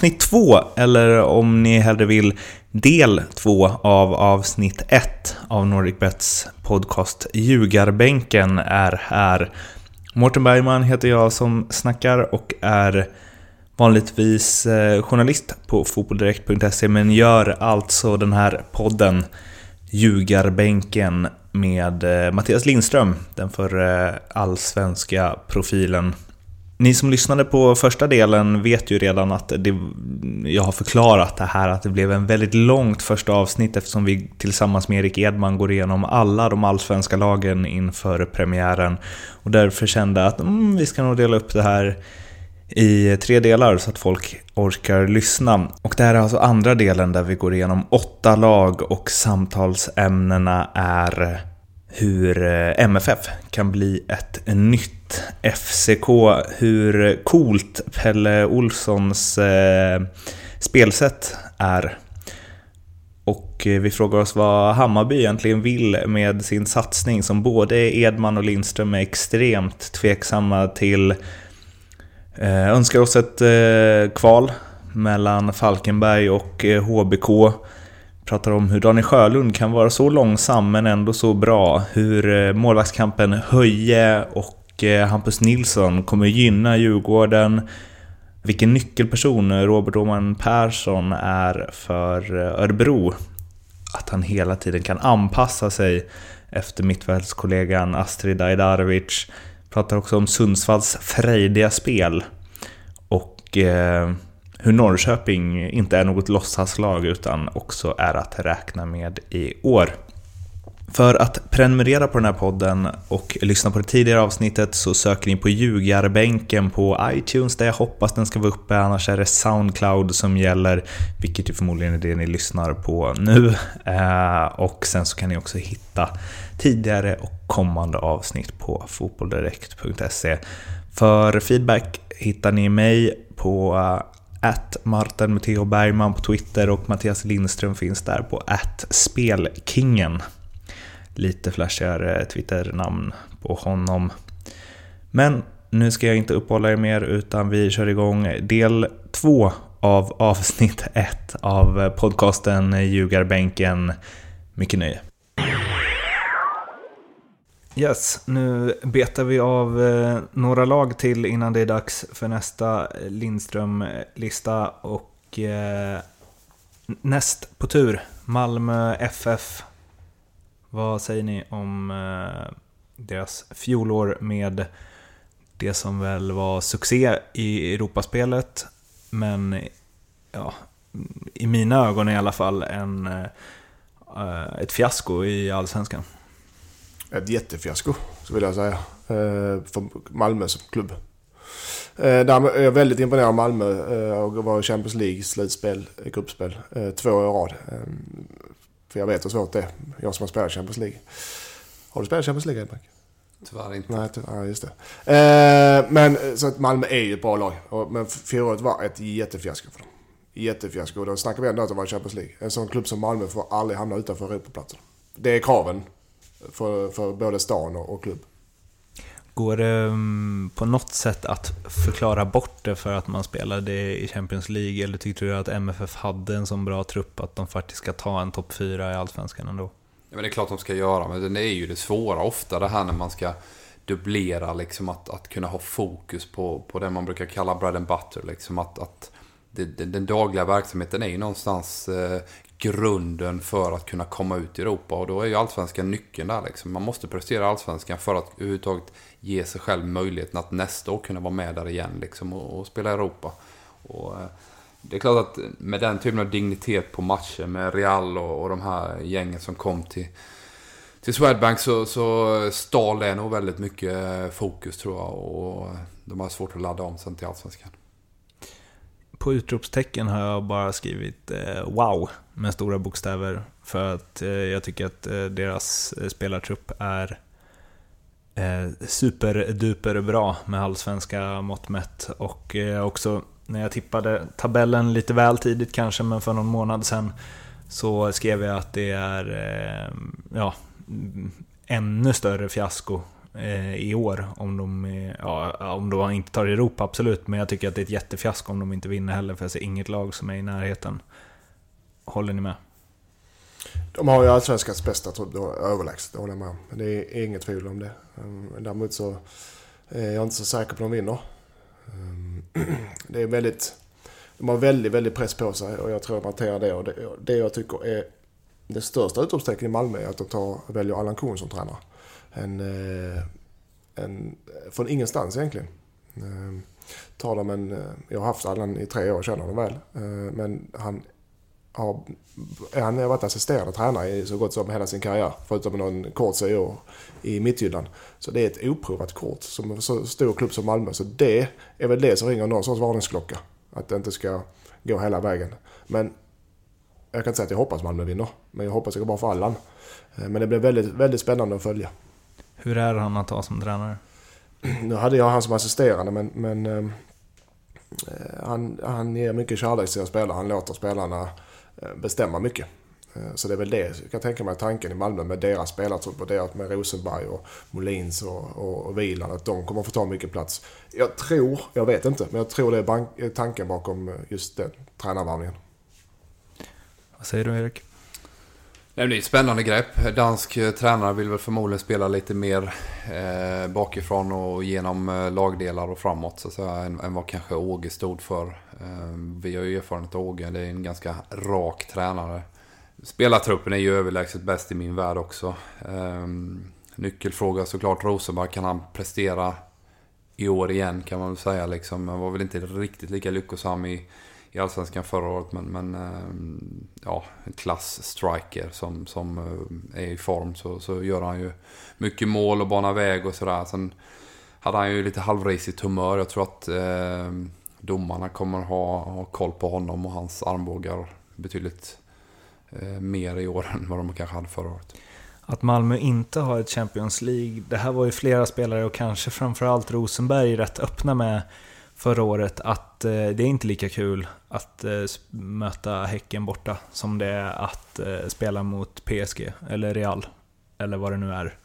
avsnitt två, eller om ni hellre vill del två av avsnitt ett av NordicBets podcast Ljugarbänken är här. Mårten Bergman heter jag som snackar och är vanligtvis eh, journalist på fotbolldirekt.se men gör alltså den här podden Ljugarbänken med eh, Mattias Lindström, den för allsvenska profilen. Ni som lyssnade på första delen vet ju redan att det, jag har förklarat det här att det blev en väldigt långt första avsnitt eftersom vi tillsammans med Erik Edman går igenom alla de allsvenska lagen inför premiären. Och därför kände jag att mm, vi ska nog dela upp det här i tre delar så att folk orkar lyssna. Och det här är alltså andra delen där vi går igenom åtta lag och samtalsämnena är hur eh, MFF kan bli ett nytt FCK, hur coolt Pelle Olssons eh, spelsätt är. Och eh, vi frågar oss vad Hammarby egentligen vill med sin satsning som både Edman och Lindström är extremt tveksamma till. Eh, önskar oss ett eh, kval mellan Falkenberg och eh, HBK pratar om hur Daniel Sjölund kan vara så långsam men ändå så bra. Hur eh, målvaktskampen Höje och eh, Hampus Nilsson kommer gynna Djurgården. Vilken nyckelperson Robert Åhman Persson är för Örebro. Att han hela tiden kan anpassa sig efter mittfältskollegan Astrid Ajdarevic. Pratar också om Sundsvalls frejdiga spel. Och eh, hur Norrköping inte är något låtsaslag utan också är att räkna med i år. För att prenumerera på den här podden och lyssna på det tidigare avsnittet så söker ni på ljugarbänken på iTunes där jag hoppas den ska vara uppe, annars är det Soundcloud som gäller, vilket ju förmodligen är det ni lyssnar på nu. Eh, och sen så kan ni också hitta tidigare och kommande avsnitt på fotbolldirekt.se. För feedback hittar ni mig på eh, att Martin Matteo Bergman på Twitter och Mattias Lindström finns där på att Spelkingen. Lite flashigare Twitter-namn på honom. Men nu ska jag inte uppehålla er mer utan vi kör igång del två av avsnitt ett av podcasten Ljugarbänken. Mycket nöje. Yes, nu betar vi av eh, några lag till innan det är dags för nästa Lindström-lista. Och eh, näst på tur, Malmö FF. Vad säger ni om eh, deras fjolår med det som väl var succé i Europaspelet, men ja, i mina ögon i alla fall en, eh, ett fiasko i Allsvenskan ett jättefiasko, så vill jag säga. Eh, för Malmö som klubb. Jag där är jag väldigt imponerad av Malmö och var i Champions League slutspel, gruppspel, två år i rad. För jag vet hur svårt det är. Jag som har spelat Champions League. Har du spelat Champions League Edmark? Tyvärr inte. Nej, tyvärr, just det. Men så att Malmö är ju ett bra lag. Men fjolåret var ett jättefiasko för dem. Jättefiasko. Då snackar vi ändå att det var i Champions League. En sån klubb som Malmö får aldrig hamna utanför Europaplatsen. Det är kraven för, för både stan och, och klubb. Går det mm, på något sätt att förklara bort det för att man spelade i Champions League? Eller tyckte du att MFF hade en så bra trupp att de faktiskt ska ta en topp 4 i Allsvenskan ändå? Ja, men det är klart de ska göra, men det är ju det svåra ofta det här när man ska dubblera, liksom att, att kunna ha fokus på, på det man brukar kalla bread and butter. Liksom att, att det, den, den dagliga verksamheten är ju någonstans eh, grunden för att kunna komma ut i Europa. Och då är ju allsvenskan nyckeln där liksom. Man måste prestera allsvenskan för att överhuvudtaget ge sig själv möjligheten att nästa år kunna vara med där igen liksom och, och spela i Europa. Och, eh, det är klart att med den typen av dignitet på matcher med Real och, och de här gängen som kom till, till Swedbank så, så stal det nog väldigt mycket eh, fokus tror jag. Och eh, de har svårt att ladda om sen till Allsvenskan på utropstecken har jag bara skrivit eh, wow med stora bokstäver. För att eh, jag tycker att eh, deras eh, spelartrupp är eh, superduper bra med allsvenska mått mätt. Och eh, också när jag tippade tabellen lite väl tidigt kanske, men för någon månad sedan så skrev jag att det är eh, ja, ännu större fiasko eh, i år om de, eh, ja, om de inte tar Europa, absolut. Men jag tycker att det är ett jättefiasko om de inte vinner heller, för jag ser inget lag som är i närheten. Håller ni med? De har ju allsvenskans bästa trupp överlägset, det håller jag med om. Det är inget tvivel om det. Ehm, däremot så eh, är jag inte så säker på att de vinner. Ehm, det är väldigt... De har väldigt, väldigt press på sig och jag tror att de hanterar det. Och det, det jag tycker är det största utropstecknet i Malmö är att de tar, väljer Allan Kuhn som tränare. En, eh, en, eh, från ingenstans egentligen. Ehm, tar de en, jag har haft Allan i tre år, känner honom väl. Men han har, han har varit assisterande tränare i så gott som hela sin karriär. Förutom någon kort år i Midtjylland. Så det är ett oprovat kort som en så stor klubb som Malmö. Så det är väl det som ringer någon sorts varningsklocka. Att det inte ska gå hela vägen. Men jag kan inte säga att jag hoppas Malmö vinner. Men jag hoppas det går bra för Allan. Eh, men det blir väldigt, väldigt spännande att följa. Hur är han att ha som tränare? Nu hade jag han som assisterande men, men eh, han, han ger mycket kärlek till sina spelare. Han låter spelarna Eh, Eh, bestämma mycket. Eh, så det är väl det jag kan tänka mig tanken i Malmö med deras spelartrupp och deras med Rosenberg och Molins och, och, och Wieland att de kommer få ta mycket plats. Jag tror, jag vet inte, men jag tror det är tanken bakom eh, just den tränarvärvningen. Vad säger du Erik? Det är ett spännande grepp. Dansk eh, tränare vill väl förmodligen spela lite mer eh, bakifrån och genom eh, lagdelar och framåt så att säga, än, än vad kanske Åge stod för. Eh, vi har ju erfarenhet av Åge, det är en ganska rak tränare. Spelartruppen är ju överlägset bäst i min värld också. Eh, nyckelfråga såklart Rosenberg, kan han prestera i år igen kan man väl säga liksom. Han var väl inte riktigt lika lyckosam i i Allsvenskan förra året. Men, men eh, ja, en klass-striker som, som eh, är i form så, så gör han ju mycket mål och banar väg och sådär. Sen hade han ju lite halvrisigt humör. Jag tror att eh, domarna kommer ha, ha koll på honom och hans armbågar betydligt eh, mer i år än vad de kanske hade förra året. Att Malmö inte har ett Champions League, det här var ju flera spelare och kanske framförallt Rosenberg rätt öppna med förra året att eh, det är inte lika kul att eh, möta Häcken borta som det är att eh, spela mot PSG eller Real eller vad det nu är.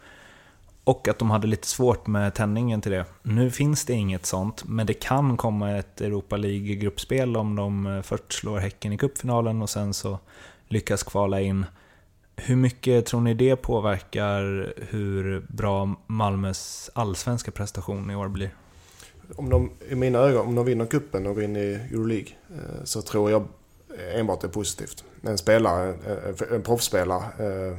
Och att de hade lite svårt med tändningen till det. Nu finns det inget sånt, men det kan komma ett Europa League-gruppspel om de eh, först slår Häcken i cupfinalen och sen så lyckas kvala in. Hur mycket tror ni det påverkar hur bra Malmös allsvenska prestation i år blir? Om de, i mina ögon, om de vinner kuppen och går in i Euroleague eh, så tror jag enbart det är positivt. En spelare, eh, en proffsspelare eh,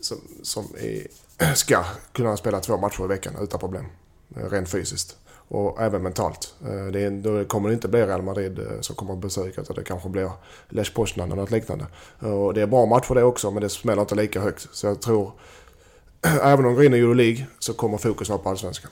som, som är, ska kunna spela två matcher i veckan utan problem. Rent fysiskt. Och även mentalt. Det är, då kommer det inte bli Real Madrid som kommer att besöka utan det kanske blir Lech Poznan eller något liknande. Och det är bra match för det också men det smäller inte lika högt. Så jag tror, även om de går in i Euroleague så kommer fokus vara på Allsvenskan.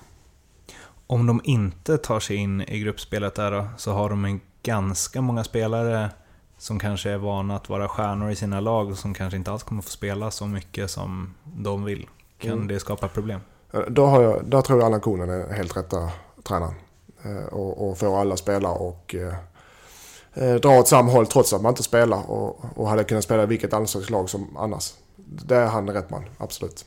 Om de inte tar sig in i gruppspelet där då, så har de en ganska många spelare som kanske är vana att vara stjärnor i sina lag och som kanske inte alls kommer få spela så mycket som de vill. Kan mm. det skapa problem? Då, har jag, då tror jag Allan Konen är helt rätta tränaren. Eh, och, och får alla spela och eh, eh, dra åt samma håll trots att man inte spelar och, och hade kunnat spela i vilket allsvenskt lag som annars. Det är han rätt man, absolut.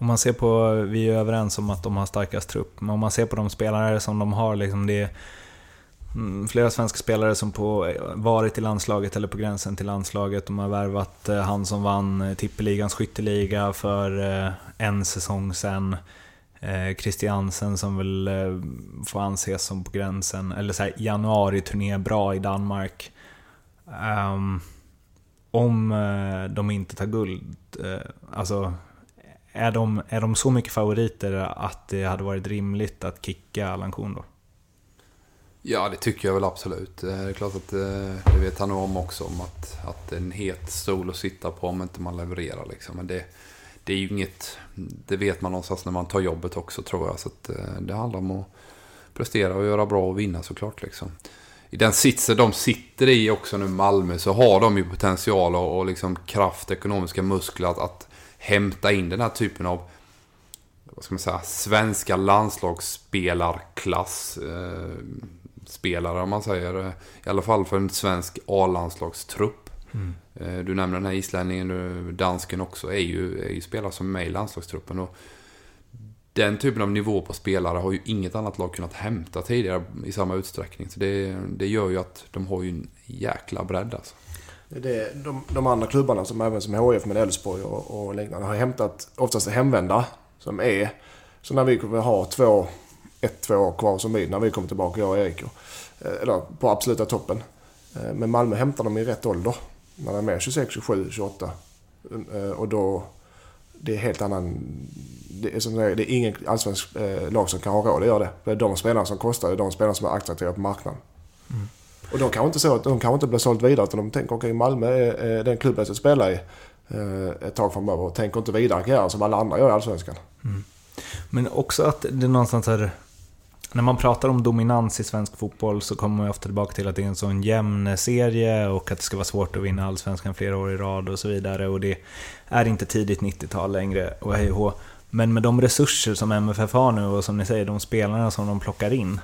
Om man ser på, vi är överens om att de har starkast trupp, men om man ser på de spelare som de har, liksom det är mm, flera svenska spelare som på, varit i landslaget eller på gränsen till landslaget. De har värvat eh, han som vann eh, tippeligans skytteliga för eh, en säsong sedan. Christiansen som väl får anses som på gränsen, eller så här, januari-turné bra i Danmark. Um, om de inte tar guld, alltså är de, är de så mycket favoriter att det hade varit rimligt att kicka Allan Kuhn då? Ja, det tycker jag väl absolut. Eh, det är klart att eh, det vet han nog om också. Om att, att det är en het stol att sitta på om inte man levererar. Liksom. Men det, det är ju inget... Det vet man någonstans när man tar jobbet också tror jag. Så att, eh, det handlar om att prestera och göra bra och vinna såklart. Liksom. I den sitsen de sitter i också nu, Malmö, så har de ju potential och, och liksom kraft, ekonomiska muskler att, att hämta in den här typen av vad ska man säga, svenska landslagsspelarklass. Eh, spelare om man säger. I alla fall för en svensk A-landslagstrupp. Mm. Du nämner den här islänningen, dansken också, är ju, är ju spelare som är med i landslagstruppen. Och den typen av nivå på spelare har ju inget annat lag kunnat hämta tidigare i samma utsträckning. Så det, det gör ju att de har ju en jäkla bredd alltså. Det, de, de andra klubbarna som även som HF med Elfsborg och, och liknande har hämtat oftast hemvända som är så när vi kommer ha två, ett, två år kvar som vi när vi kommer tillbaka, jag och Erik. och, eh, eller på absoluta toppen. Eh, men Malmö hämtar dem i rätt ålder. När de är 26, 27, 28. Och då... Det är helt annan... Det är, som det är, det är ingen allsvensk eh, lag som kan ha råd att göra det. Det är de spelarna som kostar, det är de spelarna som är attraktiva på marknaden. Mm. Och de kanske inte så de kanske inte blir sålt vidare utan de tänker okej okay, Malmö är, är den klubben jag ska spela i eh, ett tag framöver och tänker inte vidare karriären som alla andra gör i Allsvenskan. Mm. Men också att det är någonstans här... När man pratar om dominans i svensk fotboll så kommer man ofta tillbaka till att det är en sån jämn serie och att det ska vara svårt att vinna Allsvenskan flera år i rad och så vidare. Och det är inte tidigt 90-tal längre och hej och Men med de resurser som MFF har nu och som ni säger, de spelarna som de plockar in.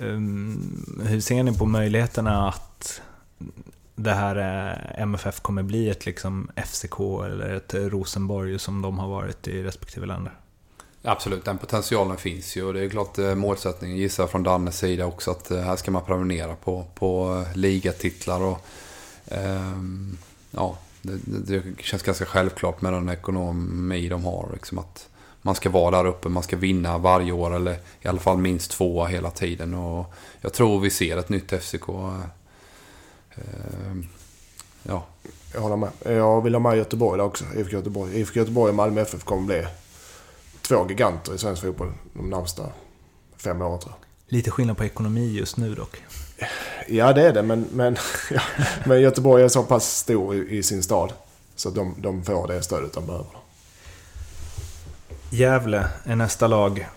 Ehm, hur ser ni på möjligheterna att det här eh, MFF kommer bli ett liksom FCK eller ett Rosenborg som de har varit i respektive länder? Absolut, den potentialen finns ju och det är klart eh, målsättningen gissar från Dannes sida också att eh, här ska man prenumerera på, på ligatitlar och eh, ja, det, det, känns ganska självklart med den ekonomi de har. Liksom att man ska vara där uppe, man ska vinna varje år eller i alla fall minst tvåa hela tiden. Och jag tror vi ser ett nytt FCK. Eh, ja. Jag håller med. Jag vill ha med Göteborg där också. IFK Göteborg. IFK Göteborg och Malmö FF kommer bli två giganter i svensk fotboll de närmsta fem åren tror jag. Lite skillnad på ekonomi just nu dock. Ja det är det men, men, ja, men Göteborg är så pass stor i, i sin stad. Så de, de får det stödet de behöver. Gävle är nästa lag.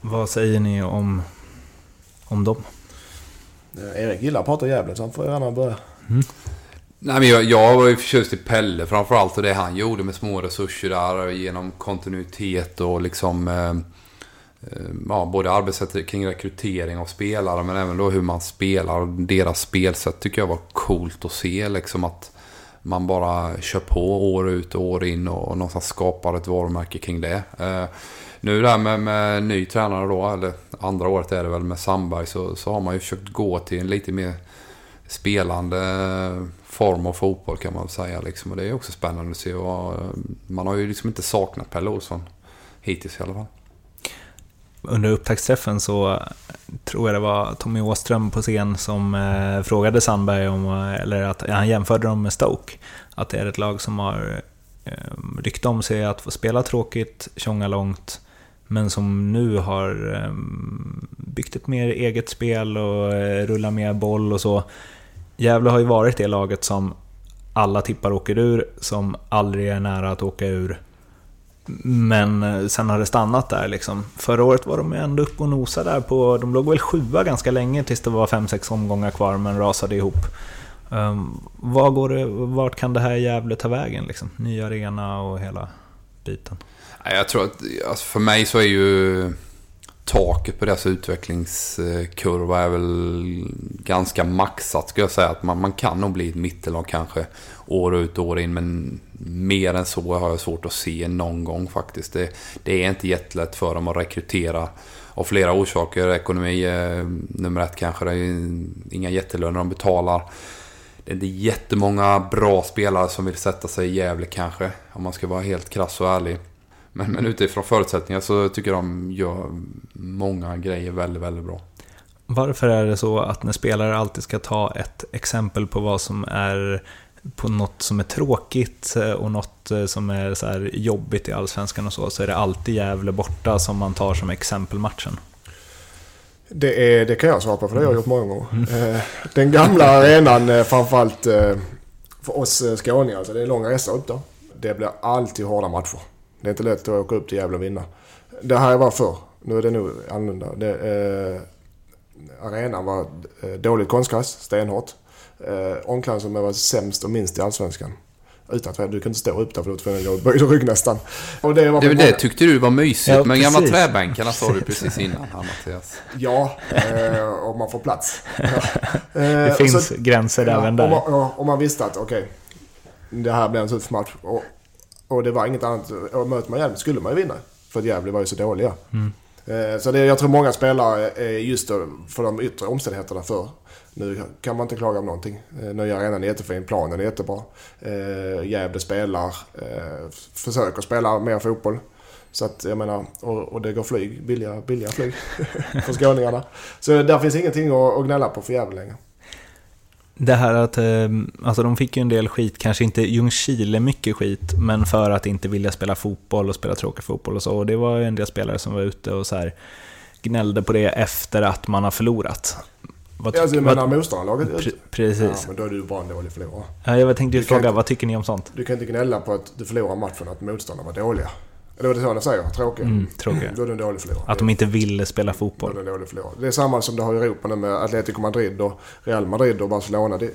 Vad säger ni om, om dem? Erik gillar att prata Gävle så han får gärna börja. Mm. Nej, men jag, jag var ju förtjust i Pelle framförallt och det han gjorde med små resurser där genom kontinuitet och liksom eh, eh ja, både arbetssätt kring rekrytering av spelare men även då hur man spelar. Deras spelsätt tycker jag var coolt att se liksom att man bara kör på år ut och år in och någonstans skapar ett varumärke kring det. Eh, nu nu här med, med ny tränare då, eller andra året är det väl med Sandberg, så, så har man ju försökt gå till en lite mer spelande form av fotboll kan man säga. Liksom. Och det är också spännande att se. Och eh, man har ju liksom inte saknat Pelle Olsson hittills i alla fall. Under upptaktsträffen så tror jag det var Tommy Åström på scen som eh, frågade Sandberg om, eller att ja, han jämförde dem med Stoke. Att det är ett lag som har eh, rykte om sig att få spela tråkigt, tjonga långt, men som nu har eh, byggt ett mer eget spel och eh, rullar mer boll och så. Gävle har ju varit det laget som alla tippar åker ur, som aldrig är nära att åka ur. Men eh, sen har det stannat där liksom. Förra året var de ändå uppe och nosade där på... De låg väl sjua ganska länge tills det var fem sex omgångar kvar men rasade ihop. Ehm, um, var går det, vart kan det här Gävle ta vägen liksom? Ny arena och hela biten. Jag tror att, alltså för mig så är ju taket på deras utvecklingskurva är väl ganska maxat skulle jag säga. Att man, man kan nog bli ett mittellag kanske år ut och år in. Men mer än så har jag svårt att se någon gång faktiskt. Det, det är inte jättelätt för dem att rekrytera av flera orsaker. Ekonomi är nummer ett kanske. Det är inga jättelöner de betalar. Det är inte jättemånga bra spelare som vill sätta sig i Gävle kanske. Om man ska vara helt krass och ärlig. Men, men utifrån förutsättningar så tycker jag de gör många grejer väldigt, väldigt bra. Varför är det så att när spelare alltid ska ta ett exempel på vad som är på något som är tråkigt eh, och något eh, som är så jobbigt i Allsvenskan och så, så är det alltid Gävle borta som man tar som exempelmatchen? Det, är, det kan jag svara på för det har jag gjort många gånger. Mm. Den gamla arenan framförallt för oss skåningar, alltså det är långa resor upp då. Det blir alltid hårda matcher. Det är inte lätt att åka upp till Gävle och vinna. Det här var förr. Nu är det nog annorlunda. Det, eh, arenan var eh, dåligt konstgräs, stenhårt. Eh, omklädningsrummet var sämst och minst i Allsvenskan. Utan träd. Du kan inte stå upp där för är tvungen att gå böjd rygg nästan. Och det, var Det, det tyckte du var mysigt, Ja, men gamla träbänkarna sa du precis innan här Mattias. Ja, eh, om man får plats. Ja. Det Eh, finns så- gränser Ja, även Om där. man, ja, om man visste att okej, det här blir en tuff match. Och, och det var inget annat. Och möter man Gävle skulle man ju vinna. För att Gävle var ju så dåliga. Eh, så det, jag tror många spelare är just för de yttre omständigheterna för. Nu kan man inte klaga om någonting. Eh, arenan är jättefin, planen är jättebra. Eh, Gävle spelar, försöker spela mer fotboll. Så att jag menar, och, och det går flyg, billiga, billiga flyg för skåningarna. Så där finns ingenting att, att gnälla på för Gävle längre. Det här att, eh, alltså de fick ju en del skit, kanske inte Ljungskile mycket skit, men för att inte vilja spela fotboll och spela tråkig fotboll och så. Och det var ju en del spelare som var ute och så här gnällde på det efter att man har förlorat. Vad Ja, alltså, du menar motståndarlaget? pre- Ja, Precis. men då är du bara en dålig förlorare. Ja, jag tänkte ju fråga, inte- vad tycker ni om sånt? Du kan inte gnälla på att du förlorar matchen att motståndarna var dåliga. Eller vad det är så säger? Tråkiga? Mm, tråkiga. Då är du en dålig förlorare. Att de inte ville spela Då är fotboll. du en dålig förlorare. Det är samma som det har i Europa nu med Atletico Madrid och Real Madrid och Barcelona. Det,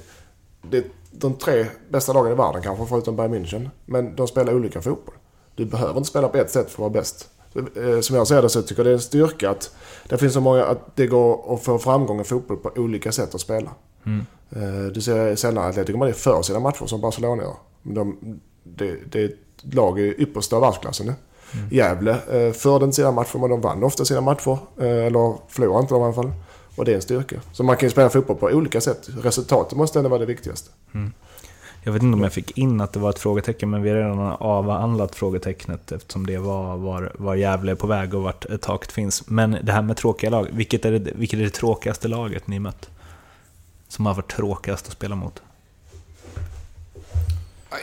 det är de tre bästa lagen i världen kanske, förutom Bayern München. Men de spelar olika fotboll. Du behöver inte spela på ett sätt för att vara bäst. Eh, Som jag ser det så tycker jag det är en styrka att det finns så många, att det går att få framgång i fotboll på olika sätt att spela. Mm. Eh, Du ser sällan Atletico Madrid för sina matcher som Barcelona gör. De, det, det är ett lag i yppersta världsklassen nu. Mm. Gävle eh, förde inte sina matcher men de vann ofta sina matcher. Eh, eller förlorade inte dem i alla fall. Och det är en styrka. Så man kan ju spela fotboll på olika sätt. Resultatet måste ändå vara det viktigaste. Mm. Jag vet inte om jag fick in att det var ett frågetecken, men vi har redan avhandlat frågetecknet eftersom det var var, var Gävle är på väg och vart taket finns. Men det här med tråkiga lag, vilket är det, vilket är det tråkigaste laget ni mött? Som har varit tråkigast att spela mot?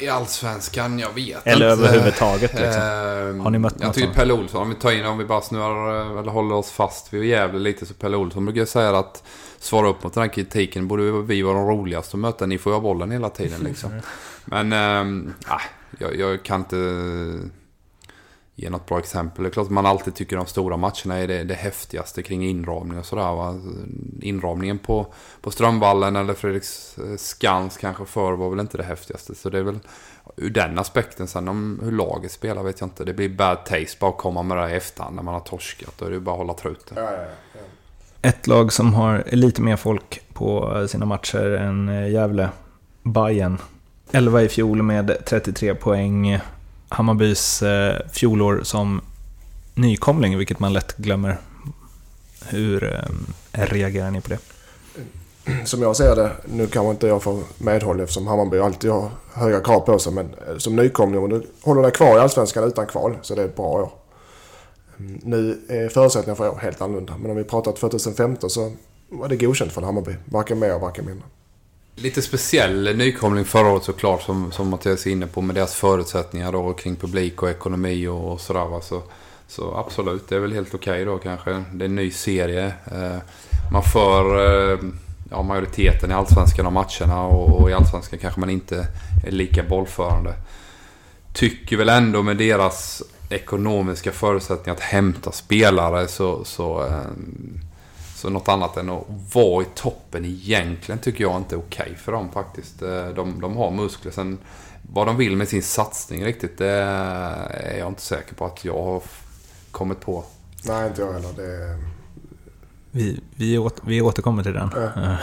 I Allsvenskan, jag vet Eller inte. överhuvudtaget liksom. Ehm, Har ni mött Jag tycker? Pelle Olsson, om vi tar in, om vi bara snurrar eh, eller håller oss fast vid Gävle lite så Pelle Olsson brukar jag säga att svara upp mot den här kritiken borde vi vara de roligaste att möta. Ni får ju ha bollen hela tiden liksom. Men ähm, jag, jag kan inte ge något bra exempel. Det är klart att man alltid tycker de stora matcherna är det, det häftigaste kring inramning och sådär. Va? Inramningen på, på Strömvallen eller Fredriks eh, Skans kanske förr var väl inte det häftigaste. Så det är väl ur den aspekten. Sen om hur laget spelar vet jag inte. Det blir bad taste bara att komma med det här i efterhand när man har torskat. Då är det ju bara att hålla truten. Ja, ja, ja. Ett lag som har lite mer folk på sina matcher än eh, Gävle, Bayern. 11 i fjol med 33 poäng. Hammarbys eh, fjolår som nykomling, vilket man lätt glömmer. Hur eh, reagerar ni på det? Som jag ser det, nu kanske inte jag får medhåll eftersom Hammarby alltid har höga krav på sig. Men eh, som nykomling, om du håller dig kvar i Allsvenskan utan kval så det är ett bra år. Mm, nu är förutsättningarna för år helt annorlunda. Men om vi pratar 2015 så var det godkänt för Hammarby. Varken mer, varken mindre. Lite speciell nykomling förra året såklart som, som Mattias är inne på med deras förutsättningar då kring publik och ekonomi och, och sådär va. Så, så absolut, det är väl helt okej då kanske. Det är en ny serie. Eh, man för eh, ja, majoriteten i Allsvenskan av matcherna och, och i Allsvenskan kanske man inte är lika bollförande. Tycker väl ändå med deras ekonomiska förutsättningar att hämta spelare så, så eh, så något annat än att vara i toppen egentligen tycker jag inte är okej för dem faktiskt. Eh, De, de har muskler. Sen vad de vill med sin satsning riktigt, det är jag inte säker på att jag har kommit på. Nej, inte jag heller. Det. Vi, vi, åter, vi återkommer till den. Ja.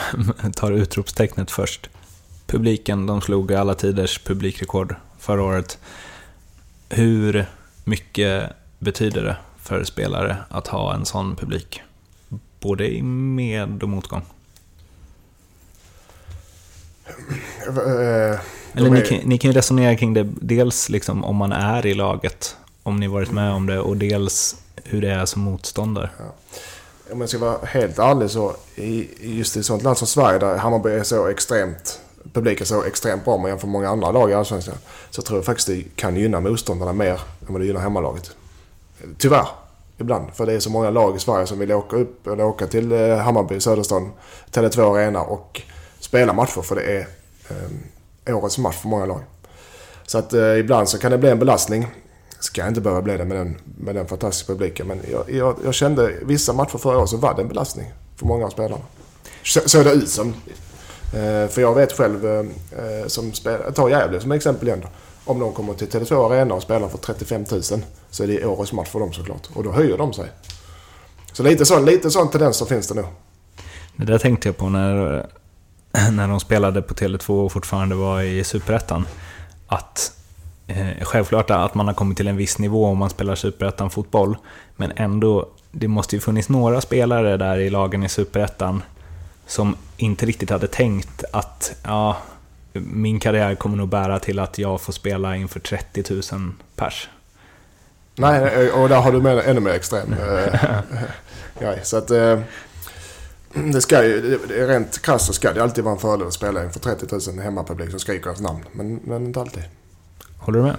Tar utropstecknet först. Publiken, de slog alla tiders publikrekord förra året. Hur mycket betyder det för spelare att ha en sån publik? Både i med och motgång. Eh, Eller de ni, är- kan, ni kan ju resonera kring det, dels liksom om man är i laget, om ni varit med om det, och dels hur det är som motståndare. Om jag ska vara helt ärlig så i, just i ett sånt land som Sverige där Hammarby är så extremt publiken är så extremt bra jämfört med många andra lag i Allsvenskan. Så tror jag faktiskt det kan gynna motståndarna mer än vad det gynnar hemmalaget. Tyvärr. Ibland. För det är så många lag i Sverige som vill åka upp eller åka till eh, Hammarby, Söderstaden, Tele2 Arena och spela matcher. För det är eh, årets match för många lag. Så att eh, ibland så kan det bli en belastning. Ska inte behöva bli det med den, med den fantastiska publiken. Men jag, jag, jag kände vissa matcher förra året så var det en belastning för många av spelarna. Så, såg det ut som. Eh, för jag vet själv, eh, eh som spel, ta Gävle som exempel igen då. Om de kommer till Tele2 Arena och spelar för 35 000 så är det årets match för dem såklart. Och då höjer de sig. Så lite sån, lite sån tendenser finns det nog. Det där tänkte jag på när, när de spelade på Tele2 och fortfarande var i Superettan. Att eh, självklart att man har kommit till en viss nivå om man spelar Superettan fotboll. Men ändå, det måste ju funnits några spelare där i lagen i Superettan som inte riktigt hade tänkt att ja, min karriär kommer nog bära till att jag får spela inför 30 000 pers. Nej, och där har du med ännu mer extrem ja, Så att eh, det ska ju, rent krasst så ska det alltid vara en fördel att spela inför 30 000 hemmapublik som skriker ens namn. Men, men inte alltid. Håller du med?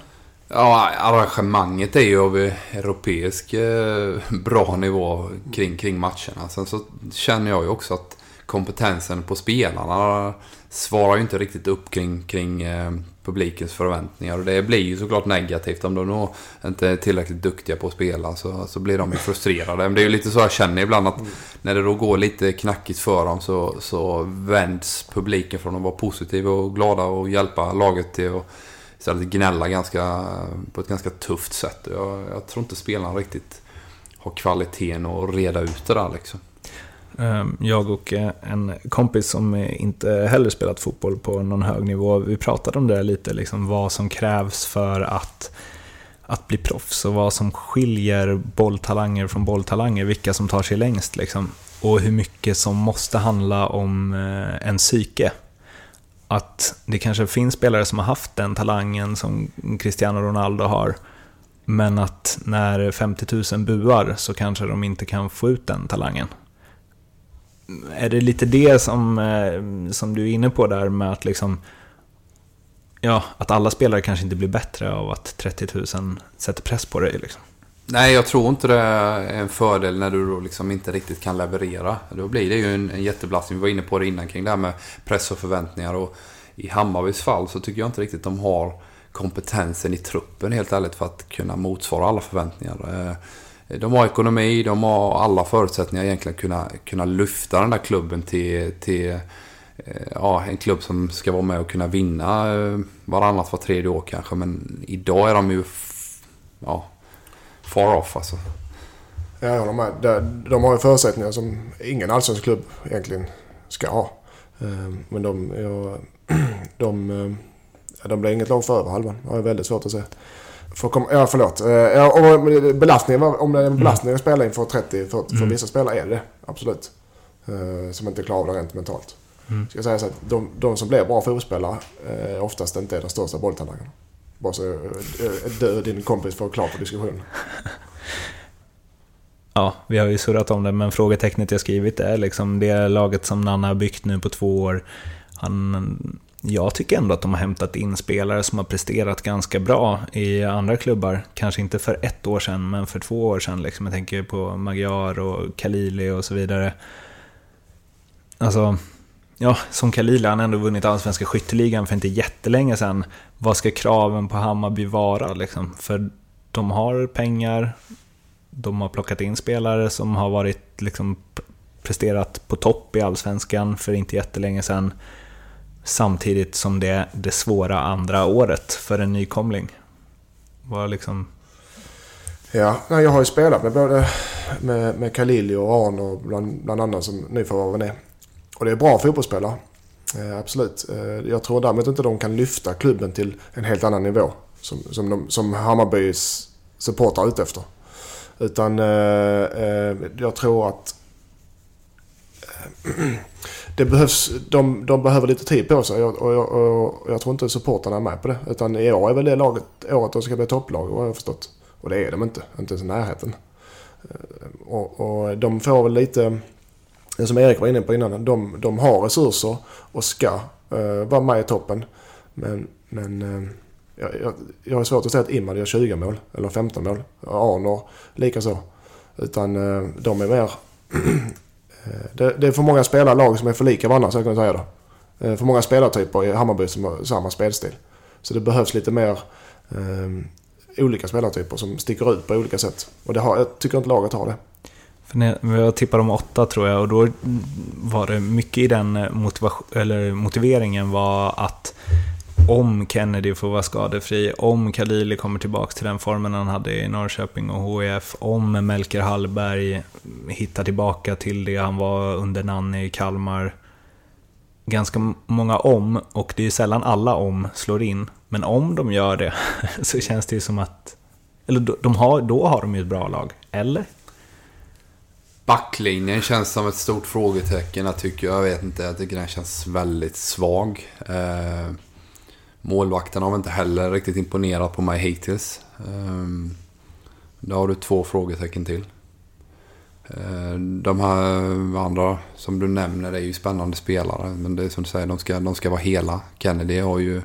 Ja, arrangemanget är ju av europeisk eh, bra nivå kring, kring matcherna. Sen så känner jag ju också att kompetensen på spelarna svarar ju inte riktigt upp kring, kring eh, publikens förväntningar. Och det blir ju såklart negativt om de då inte är tillräckligt duktiga på att spela. Så, så blir de ju frustrerade. Men det är ju lite så jag känner ibland att när det då går lite knackigt för dem så, så vänds publiken från att vara positiv och glada och hjälpa laget till att istället gnälla ganska, på ett ganska tufft sätt. Jag, jag tror inte spelarna riktigt har kvaliteten att reda ut det där liksom. Ehm, jag och eh, en kompis som inte heller spelat fotboll på någon hög nivå, vi pratade om det där lite, liksom vad som krävs för att, att bli proffs och vad som skiljer bolltalanger från bolltalanger, vilka som tar sig längst. Liksom. Och hur mycket som måste handla om eh, en psyke. Att det kanske finns spelare som har haft den talangen som Cristiano Ronaldo har, men att när 50 000 buar så kanske de inte kan få ut den talangen är det lite det som, eh, som du är inne på där med att liksom Ja, att alla spelare kanske inte blir bättre av att 30 000 sätter press på dig liksom. Nej, jag tror inte det är en fördel när du då liksom inte riktigt kan leverera. Då blir det ju en, en jättebelastning. Vi var inne på det innan kring det här med press och förväntningar. Och I Hammarbys fall så tycker jag inte riktigt de har kompetensen i truppen helt ärligt för att kunna motsvara alla förväntningar. Eh, de har ekonomi, de har alla förutsättningar egentligen att kunna, kunna lyfta den där klubben till, till eh, ja, en klubb som ska vara med och kunna vinna eh, varannat, var tredje år kanske. Men idag är de ju ja, far off alltså. Ja, jag håller med. De har ju förutsättningar som ingen allsvensk klubb egentligen ska ha. Eh, men de, ja, de, de blir inget lag för över halvan. Det har jag väldigt svårt att säga. För kom, ja, förlåt. Eh, ja, och belastningen, om det är en belastning att spela inför 30, för, för mm. vissa spelare är det absolut. Uh, som inte klarar det rent mentalt. Mm. Ska säga så att de, de som blir bra fotbollsspelare uh, oftast inte är de största bolltalangerna. Bara så uh, du och din kompis får klart på diskussionen. Ja, vi har ju surrat om det, men frågetecknet jag skrivit är liksom det laget som Nanna har byggt nu på två år. Han jag tycker ändå att de har hämtat in spelare som har presterat ganska bra i andra klubbar. Kanske inte för ett år sedan, men för två år sedan. Liksom. Jag tänker på Magyar och Kalili och så vidare. Alltså, ja, som Kalili, han har ändå vunnit allsvenska skytteligan för inte jättelänge sedan. Vad ska kraven på Hammarby vara? Liksom? För de har pengar, de har plockat in spelare som har varit liksom, presterat på topp i allsvenskan för inte jättelänge sedan. Samtidigt som det är det svåra andra året för en nykomling. Var liksom... Ja, jag har ju spelat med både med, med Khalili och Arn bland, bland andra som nyförvärven är. Och det är bra fotbollsspelare. Eh, absolut. Eh, jag tror däremot inte de kan lyfta klubben till en helt annan nivå. Som, som, de, som Hammarbys supportrar är ute efter. Utan eh, eh jag tror att det behövs, de, de behöver lite tid på sig och, och, och, och jag tror inte supportarna är med på det. Utan i år är väl det laget, året de ska bli topplag vad jag har förstått. Och det är de inte, inte ens i närheten. Eh, och, och de får väl lite, som Erik var inne på innan, de, de har resurser och ska uh, vara med i toppen. Men, men uh, jag, jag, jag har svårt att säga att Imad gör 20 mål eller 15 mål. Arnor likaså. Utan uh, de är mer Eh, det, det, är för många spelarlag som är för lika varandra, så jag kan säga det. Eh, för många spelartyper i Hammarby som har samma spelstil. Så det behövs lite mer eh, olika spelartyper som sticker ut på olika sätt. Och det har, jag tycker inte laget har det. För när, jag tippade om åtta tror jag och då var det mycket i den eh, motivation, eller motiveringen var att om Kennedy får vara skadefri, om Kalili kommer tillbaka till den formen han hade i Norrköping och HIF, om Melker Hallberg hittar tillbaka till det han var under Nanny i Kalmar. Ganska många om, och det är sällan alla om slår in. Men om de gör det så känns det ju som att... Eller de har, då har de ju ett bra lag, eller? Backlinjen känns som ett stort frågetecken. Jag tycker, jag vet inte, jag tycker den känns väldigt svag. Eh, Målvakten har väl inte heller riktigt imponerat på mig hittills. Ehm, Där har du två frågetecken till. Ehm, de här andra som du nämner är ju spännande spelare. Men det är som du säger, de ska, de ska vara hela. Kennedy har ju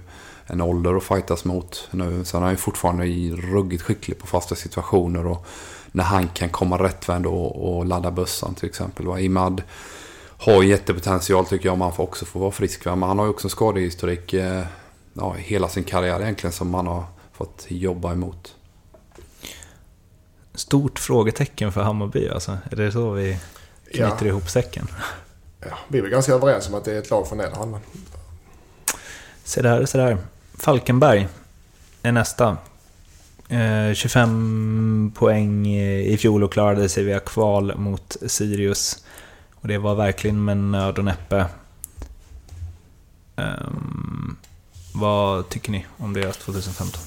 en ålder att fightas mot nu. Sen är han ju fortfarande ruggigt skicklig på fasta situationer. Och när han kan komma rättvänd och, och ladda bössan till exempel. Imad har jättepotential tycker jag om han också får vara frisk. Men han har ju också en skadehistorik. Eh, Eh, ja, hela sin karriär egentligen som man har fått jobba emot. Stort frågetecken för Hammarby alltså. Är det så vi knyter ja. ihop säcken? Ja, vi är väl ganska överens om att det är ett lag från Nederländerna. Se där, se där. Falkenberg är nästa. Eh, 25 poäng i fjol och klarade sig via kval mot Sirius. Och det var verkligen med nöd och näppe. Um, vad tycker ni om deras 2015?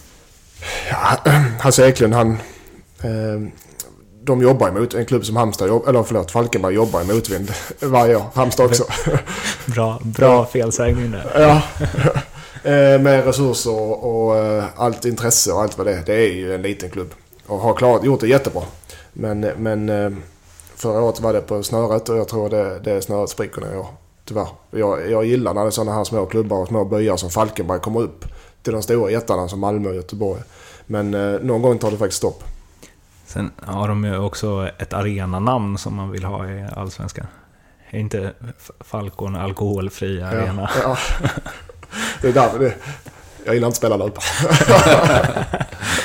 Ja, Hasse Eklund, han... Eh, de jobbar emot, en klubb som Halmstad, eller förlåt, Falkenberg jobbar i motvind varje år. Halmstad också. bra bra felsägning där. Ja. Eh, med resurser och, eh, allt intresse och allt vad det är. Det är ju en liten klubb. Och har klarat, gjort det jättebra. Men, men eh, förra året var det på snöret och jag tror det, det snöret spricker nu i år. Tyvärr. Jag, jag gillar när det är sådana här små klubbar och små byar som Falkenberg kommer upp till de stora jättarna som Malmö och Göteborg. Men eh, någon gång tar det faktiskt stopp. Sen har de ju också ett arenanamn som man vill ha i Allsvenskan. Är inte Falcon alkoholfri arena? Ja, ja. Det är därför det... Jag gillar inte att spela där uppe.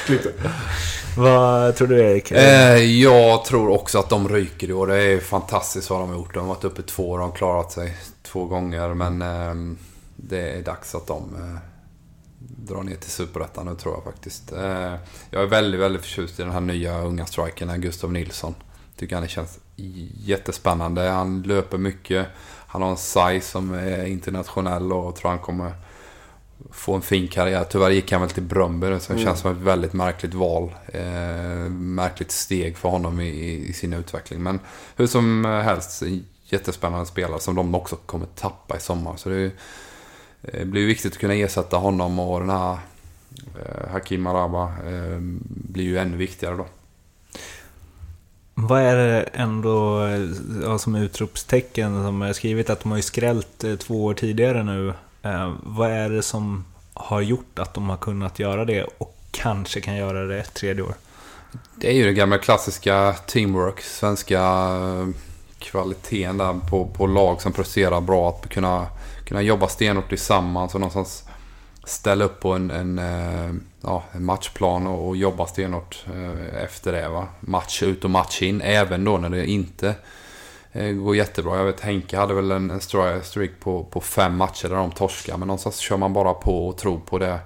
Vad tror du Erik? Eh, jag tror också att de ryker i år. Det är fantastiskt vad de har gjort. De har varit uppe två år och klarat sig två gånger. Men eh, det är dags att de eh, drar ner till Superettan nu tror jag faktiskt. Eh, jag är väldigt, väldigt förtjust i den här nya unga strikern, eh, Gustav Nilsson. Tycker han känns jättespännande. Han löper mycket. Han har en size som är internationell och tror han kommer få en fin karriär. Tyvärr gick han väl till Bröndby så det mm. känns som ett väldigt märkligt val. Eh, märkligt steg för honom i, i, sin utveckling. Men hur som helst, jättespännande spelare som de också kommer tappa i sommar. Så det, det blir viktigt att kunna ersätta honom och den här eh, Hakim Araba eh, blir ju ännu viktigare då. Vad är det ändå ja, som utropstecken som är skrivit att de har ju skrällt eh, två år tidigare nu Eh, vad är det som har gjort att de har kunnat göra det och kanske kan göra det ett tredje år? Det är ju det gamla klassiska teamwork, svenska eh, kvaliteten där på, på lag som presterar bra. Att kunna, kunna jobba stenhårt tillsammans och någonstans ställa upp på en, en, eh, ja, en matchplan och, och jobba stenhårt eh, efter det. Va? Match ut och match in, även då när det inte Eh, går jättebra. Jag vet Henke hade väl en, en streak på, på fem matcher där de torskar. Men någonstans kör man bara på och tror på det,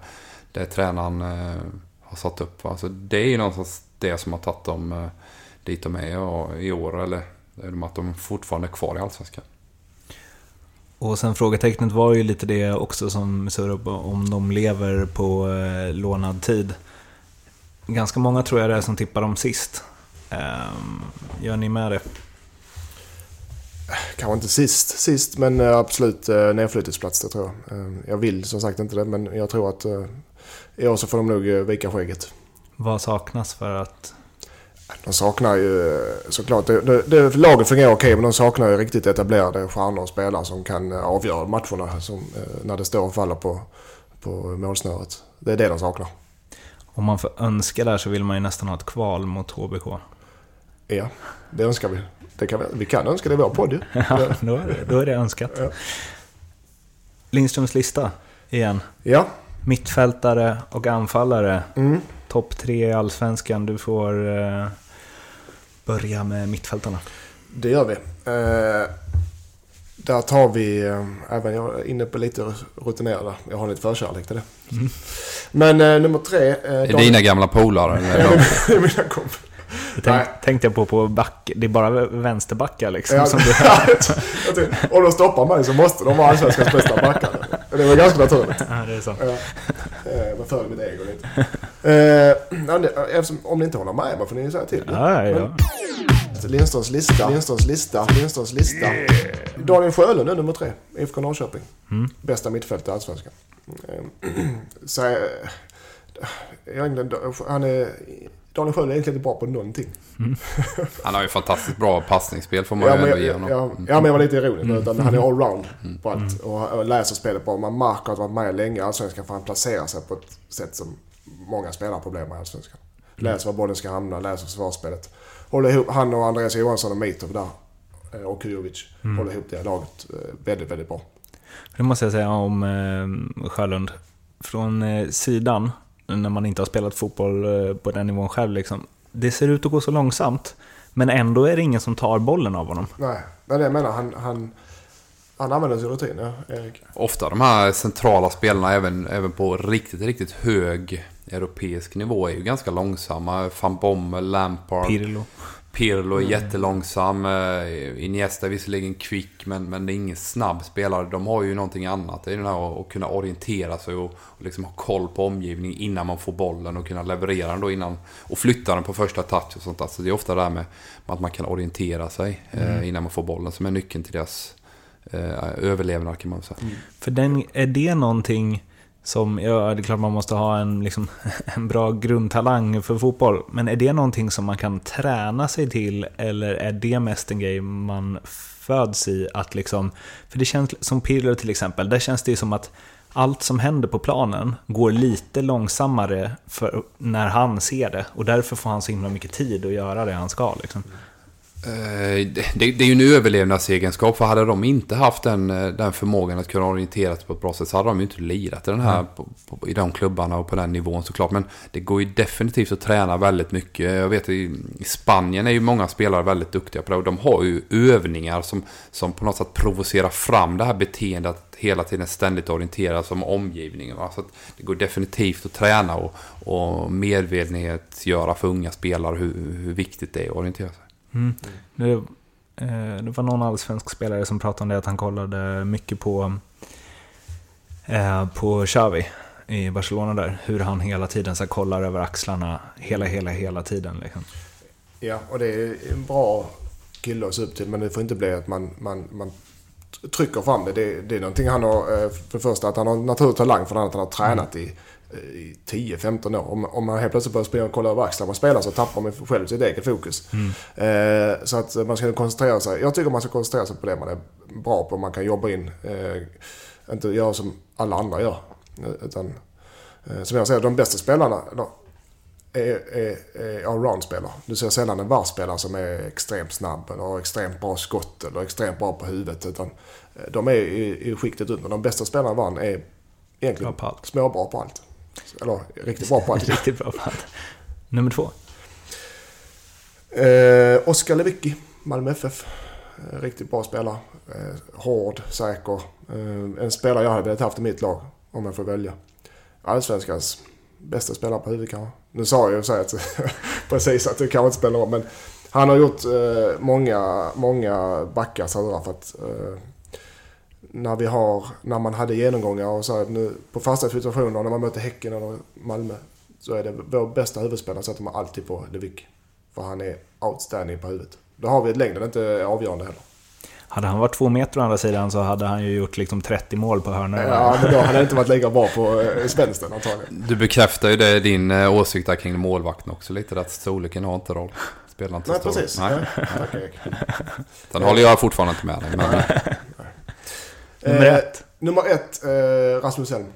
det tränaren eh, har satt upp. Alltså, det är ju någonstans det som har tagit dem eh, dit de är och, i år. Eller att de fortfarande är kvar i Allsvenskan. Och sen frågetecknet var ju lite det också som surrade om de lever på eh, lånad tid. Ganska många tror jag det är som tippar dem sist. Ehm, gör ni med det? Kanske inte sist, sist men eh, absolut eh, nedflyttningsplats det tror jag. Eh, jag vill som sagt inte det men jag tror att i år så får de nog vika skägget. Vad saknas för att... De saknar ju såklart, det, det, det, laget fungerar okej men de saknar ju riktigt etablerade stjärnor och spelare som kan avgöra matcherna som, när det står och faller på, på målsnöret. Det är det de saknar. Om man får önska där så vill man ju nästan ha ett kval mot HBK. Ja, det önskar vi. Det kan vi, vi kan önska det i vår podd ju. ja, då är det, då är det önskat. Ja. Lindströms lista igen. Ja. Mittfältare och anfallare. Mm. Topp tre i Allsvenskan. Du får... Eh, börja med mittfältarna? Det gör vi. Eh, där tar vi, eh, även jag är inne på lite rutinerade, jag har lite förkärlek till det. Mm. Men eh, nummer tre. Eh, Är det dina gamla polare? eller? det är mina kompisar. Det tänk, tänkte jag på på back. Det är bara vänsterbackar liksom. Ja, som du, tänkte, om de stoppar mig så måste de vara allsvenskans bästa backar. Det var ganska naturligt. ja, det är. Eh, var för mitt ego lite. Eftersom, om ni inte håller med mig får ni säga till. Ja, ja. Lindströms lista, Lindströms lista, Lindströms lista. Daniel Sjölund är nummer tre, IFK Norrköping. Mm. Bästa mittfält i Allsvenskan. Eh, Så, eh, jag han är, Daniel Sjölund är egentligen inte bra på någonting. Han har ju fantastiskt bra passningsspel får man Ja ju ändå jag, ge ja, honom. Mm. ja, men jag var lite ironisk. Utan han är allround på allt. Och, och läser spelet bra. Man märker att han varit med länge i Allsvenskan för han placerar sig på ett sätt som många spelare har problem med i Allsvenskan. Läser var bollen ska hamna, läser försvarsspelet. Håller ihop, han och Andreas Johansson och Mitov där. eh, Och Kujovic. Håller ihop det laget eh, väldigt, väldigt bra. Det måste jag säga om eh, Sjölund. Från sidan, när man inte har spelat fotboll eh, på den nivån själv, liksom, det ser ut att gå så långsamt. Men ändå är det ingen som tar bollen av honom. Nej, det är det jag menar. Han, han, han använder sin rutin, ja, Erik. Ofta de här centrala spelarna, även, även på riktigt, riktigt hög europeisk nivå, är ju ganska långsamma. Van Bommel, Lampard, Pirlo. Pirlo är jättelångsam. eh, Iniesta är visserligen kvick, men, men det är ingen snabb spelare. De har ju någonting annat. Det är den här att kunna orientera sig och, och liksom ha koll på omgivningen innan man får bollen och kunna leverera den då innan. Och flytta den på första touch och sånt där. Så det är ofta det här med att man kan orientera sig eh, innan man får bollen som är nyckeln till deras eh, överlevnad kan man säga. För den, är det någonting som, ja det är klart man måste ha en, liksom, en bra grundtalang för fotboll, men är det någonting som man kan träna sig till eller är det mest en grej man föds i att liksom, för det känns som Pirlo till exempel, där känns det ju som att allt som händer på planen går lite långsammare för när han ser det och därför får han så himla mycket tid att göra det han ska. Liksom. Eh, det, det är ju en överlevnadsegenskap, för hade de inte haft den, eh, den förmågan att kunna orientera sig på ett bra sätt så hade de ju inte lirat i, den här, på, på, i de klubbarna och på den nivån såklart. Men det går ju definitivt att träna väldigt mycket. Jag vet i, i Spanien är ju många spelare väldigt duktiga på det och de har ju övningar som, som på något sätt provocerar fram det här beteendet att hela tiden ständigt orientera sig om omgivningen. Va? Så det går definitivt att träna och, och medvetenhetsgöra för unga spelare hur, hur viktigt det är att orientera sig. Mm. Det, eh, det var någon allsvensk spelare som pratade om det, att han kollade mycket på, eh, på Xavi i Barcelona där. Hur han hela tiden så här, kollar över axlarna hela, hela, hela tiden. Liksom. Ja, och det är en bra kille att se upp till. Men det får inte bli att man, man, man trycker fram det. det. Det är någonting han har, eh, för det första att han har naturlig talang. För det andra att han har tränat i, eh, i 10-15 år. Om, om man helt plötsligt börjar springa och kolla över axlarna och spela så tappar man själv sitt eget fokus. Eh, så att man ska koncentrera sig. Jag tycker man ska koncentrera sig på det man är bra på. Man kan jobba in. Eh, inte göra som alla andra gör. eh, Utan, eh, som jag säger, de bästa spelarna, är, är, är allround-spelare. Du ser sällan en VAR-spelare som är extremt snabb eller har extremt bra skott eller extremt bra på huvudet. Utan de är i, i skiktet under. De bästa spelarna VAR är egentligen småbra på allt. Eller riktigt bra på allt. Riktigt bra på allt. Nummer två. Eh, Oskar Lewicki, Malmö FF. Eh, riktigt bra spelare. Eh, hård, säker. Eh, en spelare jag hade velat haft i mitt lag om jag får välja. Allsvenskans bästa spelare på huvudet kanske. Nu sa jag ju så att precis att det kanske inte spelar roll. Men han har gjort eh, många, många backar för att eh, när vi har, när man hade genomgångar och så här, nu på fasta situationer när man möter Häcken eller Malmö så är det vår bästa huvudspelare sätter man alltid på Lewicki. För han är outstanding på huvudet. Då har vi ett längden, inte är avgörande heller. Hade han varit två meter å andra sidan så hade han ju gjort liksom 30 mål på hörnor. Ja, men då hade han inte varit lika bra på eh, spänsten antagligen. Du bekräftar ju det, din eh, åsikt där kring målvakten också lite. Att storleken har inte roll. Spelar inte Nej, stor roll. precis. Nej. Nej. Tack Erik. Den håller jag fortfarande inte med dig. Men, Nummer Eh, ett. Nummer ett, eh, Rasmus Elm.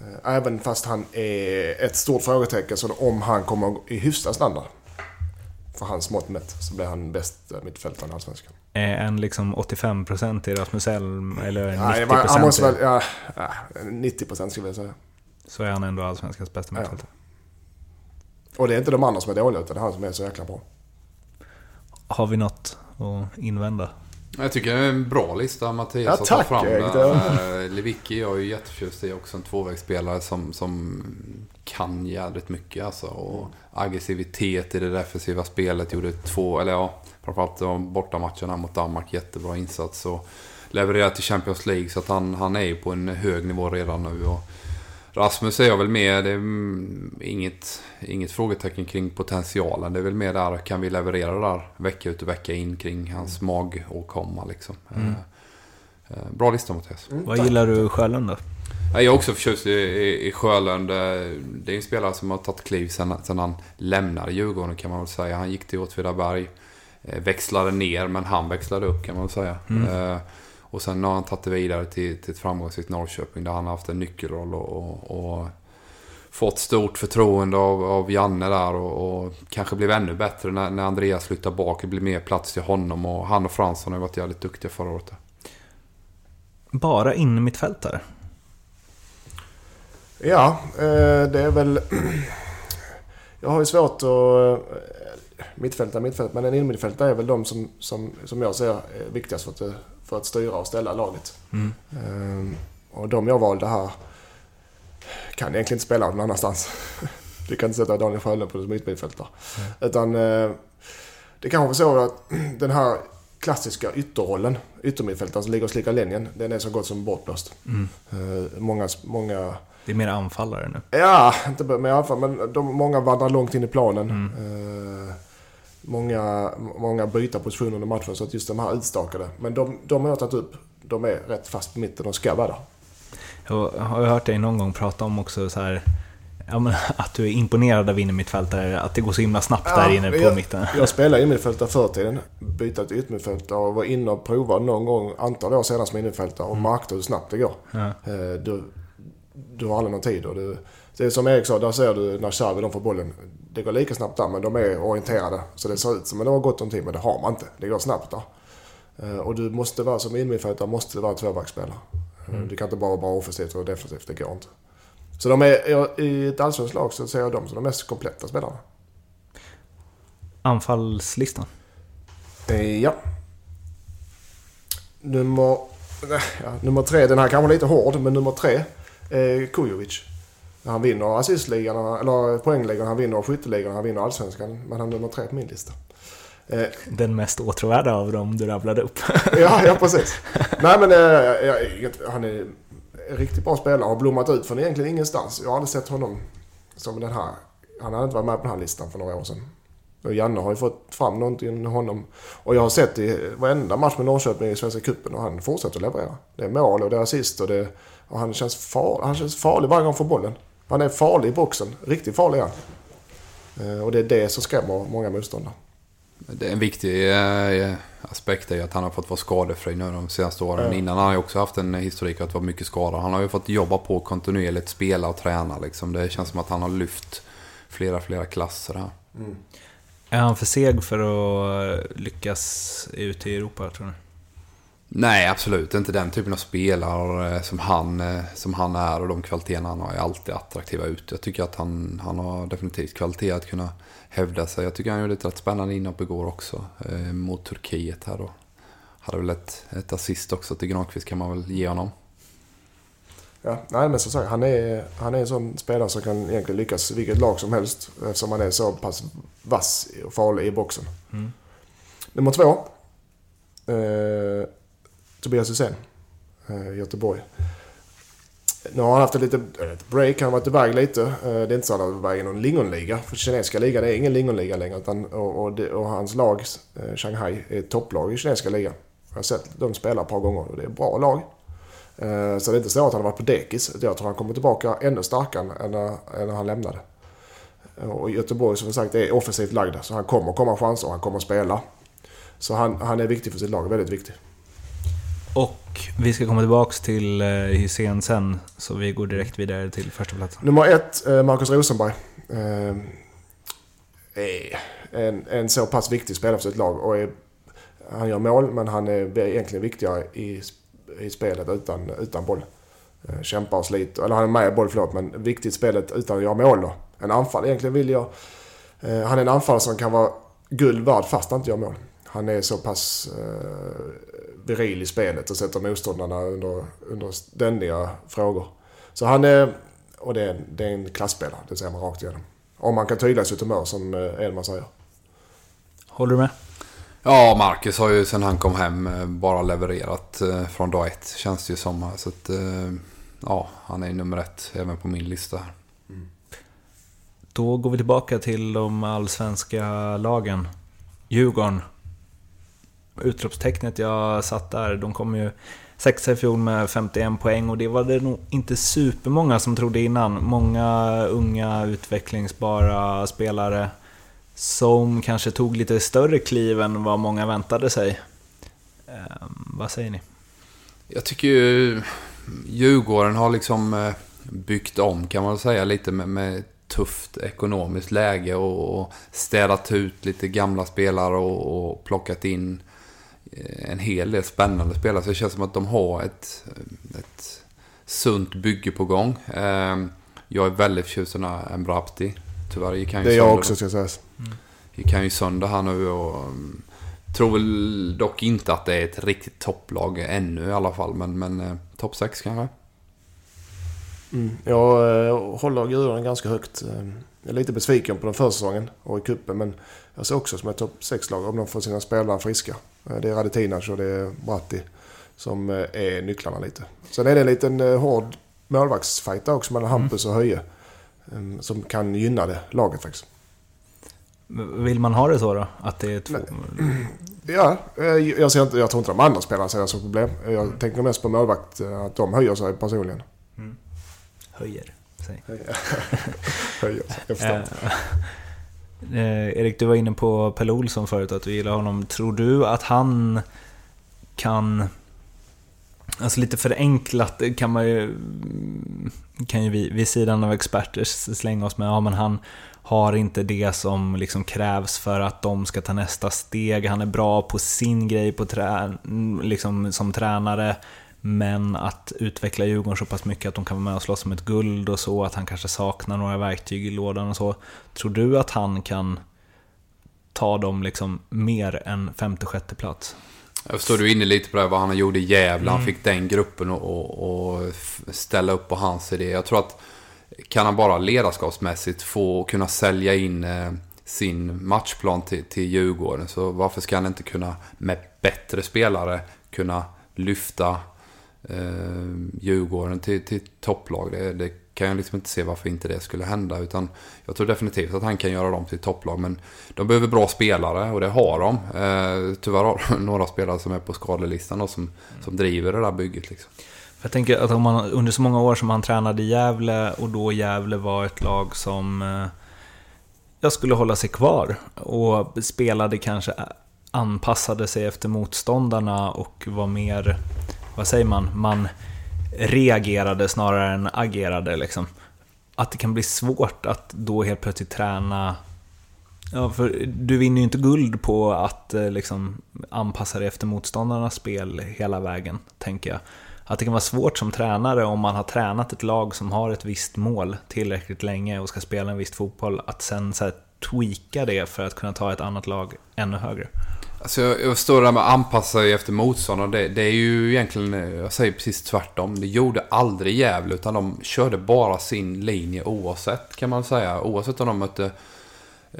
Eh, Även fast han är ett stort frågetecken så om han kommer i hyfsad standard. För hans mått mätt så blir han bäst eh, mittfältare i Allsvenskan. Är en liksom 85% i Rasmus Elm, eller 90% Nej, man- han måste väl, ja, ja, 90% skulle jag säga. så är han ändå allsvenskans bästa Ja. mittfältare. Och det är inte de andra som är dåliga utan det är han som är så jäkla bra. Har vi något att invända? Jag tycker det är en bra lista Mattias Ja, har tack, tagit fram. Erik. Eh, Lewicki är jag ju jätteförtjust i. Också en tvåvägsspelare som, som kan jävligt mycket. Alltså. Och aggressivitet i det defensiva spelet. Gjorde två, eller ja, framförallt de bortamatcherna mot Danmark. Jättebra insats. Och levererat till Champions League. Så att han, han är ju på en hög nivå redan nu. Och Rasmus är jag väl med. Det är mm, inget, inget frågetecken kring potentialen. Det är väl mer där, kan vi leverera det där vecka ut och vecka in kring hans magåkomma liksom. Mm. Eh, eh, Bra lista Mattias. Mm, Vad gillar du Sjölund då? Jag är också förtjust i, i, i Sjölund. Eh, Det är en spelare som har tagit kliv sen, sen han lämnade Djurgården kan man väl säga. Han gick till Åtvidaberg. Växlade ner men han växlade upp kan man väl säga. Mm. Eh, Och sen har han tagit det vidare till, till ett framgångsrikt Norrköping där han har haft en nyckelroll och, och, och fått stort förtroende av, av Janne där och, och kanske blev ännu bättre när, när Andreas flyttar bak. Det blir mer plats till honom och han och Fransson har varit jävligt duktiga förra året. Bara in mittfältare? Ja, eh, det är väl... Jag har ju svårt att... eh, Mittfältare, mittfältare. Men en innermittfältare är väl de som, som, som jag ser är viktigast för att, för att styra och ställa laget. Mm. Eh, Och de jag valde här kan egentligen inte spela någon annanstans. Du kan inte sätta Daniel Sjölund på som mittmittfältare. Utan eh, det kanske var så att den här klassiska ytterrollen, yttermittfältaren som ligger och slickar linjen, den är så gott som bortblåst. Mm. Eh, Många, många Det är mer anfallare nu. Ja, inte med i alla fall, men de, många vandrar långt in i planen. Mm. Eh, många, många byter position under matchen, så att just de här utstakade. Men de, de har jag tagit upp, de är rätt fast på mitten, de ska vara där. Jag har hört dig någon gång prata om också så här, ja, att du är imponerad av innermittfältare, att det går så himla snabbt där inne på jag, mitten. Jag spelade innermittfältare förr i tiden. Bytte till yttermittfältare och var inne och provade någon gång, antal år senare som innermittfältare och märkte hur snabbt det går. Ja. Eh, Du, du har aldrig någon tid. Och du, det är som Erik sa, där ser du när Xavi de får bollen. Det går lika snabbt där, men de är orienterade. Så det ser ut som att det har gått om tid, men det har man inte. Det går snabbt där. Eh, Och du måste vara, som innermittfältare, måste du vara tvåbacksspelare. Eh, Du kan inte bara vara offensivt och defensivt, det går inte. Så de är, i ett allsvenskt lag så ser jag dem som de mest kompletta spelarna. Anfallslistan. Eh, Ja. Nummer, ja, nummer tre, den här kan vara lite hård, men nummer tre. Eh, Kujovic. Han vinner assistligan, eller poängligan, han vinner skytteligan, han vinner allsvenskan. Men han är nummer tre på min lista. Eh, Den mest åtråvärda av dem du rabblade upp. ja, ja, precis. Nej, men eh, han är en riktigt bra spelare. Har blommat ut från egentligen ingenstans. Jag har aldrig sett honom som den här. Han hade inte varit med på den här listan för några år sedan. Och Janne har ju fått fram någonting med honom. Och jag har sett i varenda match med Norrköping i Svenska Cupen och han fortsätter att leverera. Det är mål och det är assist och, det, och han, känns far, han känns farlig varje gång han får bollen. Han är farlig i boxen. Riktigt farlig är han. Eh, Och det är det som skrämmer många motståndare. Det är en viktig eh, aspekt är ju att han har fått vara skadefri nu de senaste åren. Ja. Innan har han ju också haft en historik att vara mycket skadad. Han har ju fått jobba på kontinuerligt, spela och träna liksom. Det känns som att han har lyft flera, flera klasser här. Är han för seg för att lyckas ut i Europa, tror du? Nej, absolut inte den typen av spelare eh, som han, eh, som han är och de kvaliteterna han har är alltid attraktiva ut. Jag tycker att han, han har definitivt kvalitet att kunna hävda sig. Jag tycker han gjorde ett rätt spännande inhopp igår också eh, mot Turkiet här då. Hade väl ett, ett assist också till Granqvist kan man väl ge honom. Ja, nej men som sagt, han är, han är en sån spelare som kan egentligen lyckas i vilket lag som helst. Eftersom han är så pass vass och farlig i boxen. Mm. Nummer två. Eh, Tobias Hysén. Eh, Göteborg. Nu har han haft ett litet break, han har varit iväg lite. Eh, det är inte så att han har varit iväg i någon lingonliga. För kinesiska ligan är ingen lingonliga längre. Utan, och, och, det, och hans lag, eh, Shanghai, är ett topplag i kinesiska ligan. Jag har sett dem spela ett par gånger och det är ett bra lag. Eh, så det är inte så att han har varit på dekis. Jag tror han kommer tillbaka ännu starkare än när, än när han lämnade. Och Göteborg som sagt är offensivt lagda. Så han kommer komma chanser och han kommer spela. Så han, han är viktig för sitt lag. Väldigt viktig. Och vi ska komma tillbaks till eh, Hysén sen, så vi går direkt vidare till första platsen. Nummer ett, Markus Marcus Rosenberg. Är en, en så pass viktig spelare för sitt lag. Och är, han gör mål, men han är egentligen viktigare i, i spelet utan, utan boll. Kämpar och sliter. Eller han är med i boll, förlåt, men viktigt i spelet utan att göra mål då. En anfall. Egentligen vill jag... Han är en anfallare som kan vara guld värd fast han inte gör mål. han är så pass eh, viril i spelet och sätter motståndarna under, under ständiga frågor. Så han är... Och det är, det är en klassspelare, det ser man rakt igenom. Om man kan tygla sitt humör som eh, Edman säger. Håller du med? Ja, Marcus har ju sen han kom hem eh, bara levererat eh, från dag ett. Känns det ju som. Så att, eh, ja, han är nummer ett även på min lista. här. Då går vi tillbaka till de allsvenska lagen. Djurgården. Utropstecknet jag satt där, de kom ju sexa i fjol med 51 poäng och det var det nog inte supermånga som trodde innan. Många unga utvecklingsbara spelare som kanske tog lite större kliv än vad många väntade sig. Eh, vad säger ni? Jag tycker ju Djurgården har liksom eh, byggt om kan man säga lite med, med tufft ekonomiskt läge och, och städat ut lite gamla spelare och, och plockat in eh, en hel del spännande spelare. Så det känns som att de har ett, ett sunt bygge på gång. Eh, Jag är väldigt förtjust i Embrapti. Tyvärr gick han ju Det är jag sönder. också ska jag säga. gick han ju sönder här nu och um, tror väl dock inte att det är ett riktigt topplag ännu i alla fall. Men, men eh, topp 6 kanske. Mm. Jag eh, håller Djurgården ganska högt. Eh, Jag är lite besviken på den förra säsongen och i cupen men jag ser också som ett topp 6-lag om de får sina spelare friska. Eh, Det är Radetinac och det är Bratti som eh, är nycklarna lite. Sen är det en liten eh, hård målvaktsfight där också mellan Hampus och Höje. eh, Som kan gynna det laget faktiskt. Vill man ha det så då? Att det är två... Ja, jag, ser inte, jag tror inte de andra spelarna ser det som problem. Jag tänker mest på målvakt, att de höjer sig personligen. Höjer, säg. Höjer, jag förstår. Eh, Erik, du var inne på Pelle Olsson förut, att du gillar honom. Tror du att han kan... Alltså lite förenklat kan man ju... Mm, kan ju vi vid sidan av experter slänga oss med, ja men han har inte det som liksom krävs för att de ska ta nästa steg. Han är bra på sin grej på trä, liksom som tränare. Men att utveckla Djurgården så pass mycket att de kan vara med och slåss om ett guld och så, att han kanske saknar några verktyg i lådan och så. Tror du att han kan ta dem liksom mer än femte, sjätte plats? Jag förstår du är inne lite på det här, vad han gjorde i Gävle. Han fick den gruppen att ställa upp på hans idé. Jag tror att kan han bara ledarskapsmässigt få kunna sälja in eh, sin matchplan till, till Djurgården så varför ska han inte kunna med bättre spelare kunna lyfta eh, Djurgården till, till topplag? Det, det kan jag liksom inte se varför inte det skulle hända. Utan jag tror definitivt att han kan göra dem till topplag. Men de behöver bra spelare och det har de. Eh, tyvärr har de några spelare som är på skadelistan och som, som driver det där bygget. Liksom. Jag tänker att om man, under så många år som han tränade i Gävle och då Gävle var ett lag som eh, jag skulle hålla sig kvar och spelade kanske eh, anpassade sig efter motståndarna och var mer, vad säger man, man reagerade snarare än agerade liksom. Att det kan bli svårt att då helt plötsligt träna Ja, för du vinner ju inte guld på att eh, liksom anpassa dig efter motståndarnas spel hela vägen, tänker jag. Att det kan vara svårt som tränare om man har tränat ett lag som har ett visst mål tillräckligt länge och ska spela en viss fotboll, att sen så här tweaka det för att kunna ta ett annat lag ännu högre. Alltså jag, det där med att anpassa sig efter motståndare. Det, det är ju egentligen, jag säger precis tvärtom. Det gjorde aldrig Gävle utan de körde bara sin linje oavsett kan man säga. Oavsett om de mötte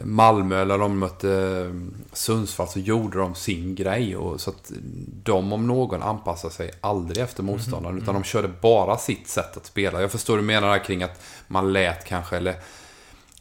Malmö eller de mötte eh, Sundsvall så gjorde de sin grej. Och så att de om någon anpassade sig aldrig efter motståndaren. Utan de körde bara sitt sätt att spela. Jag förstår du menar där kring att man lät kanske, eller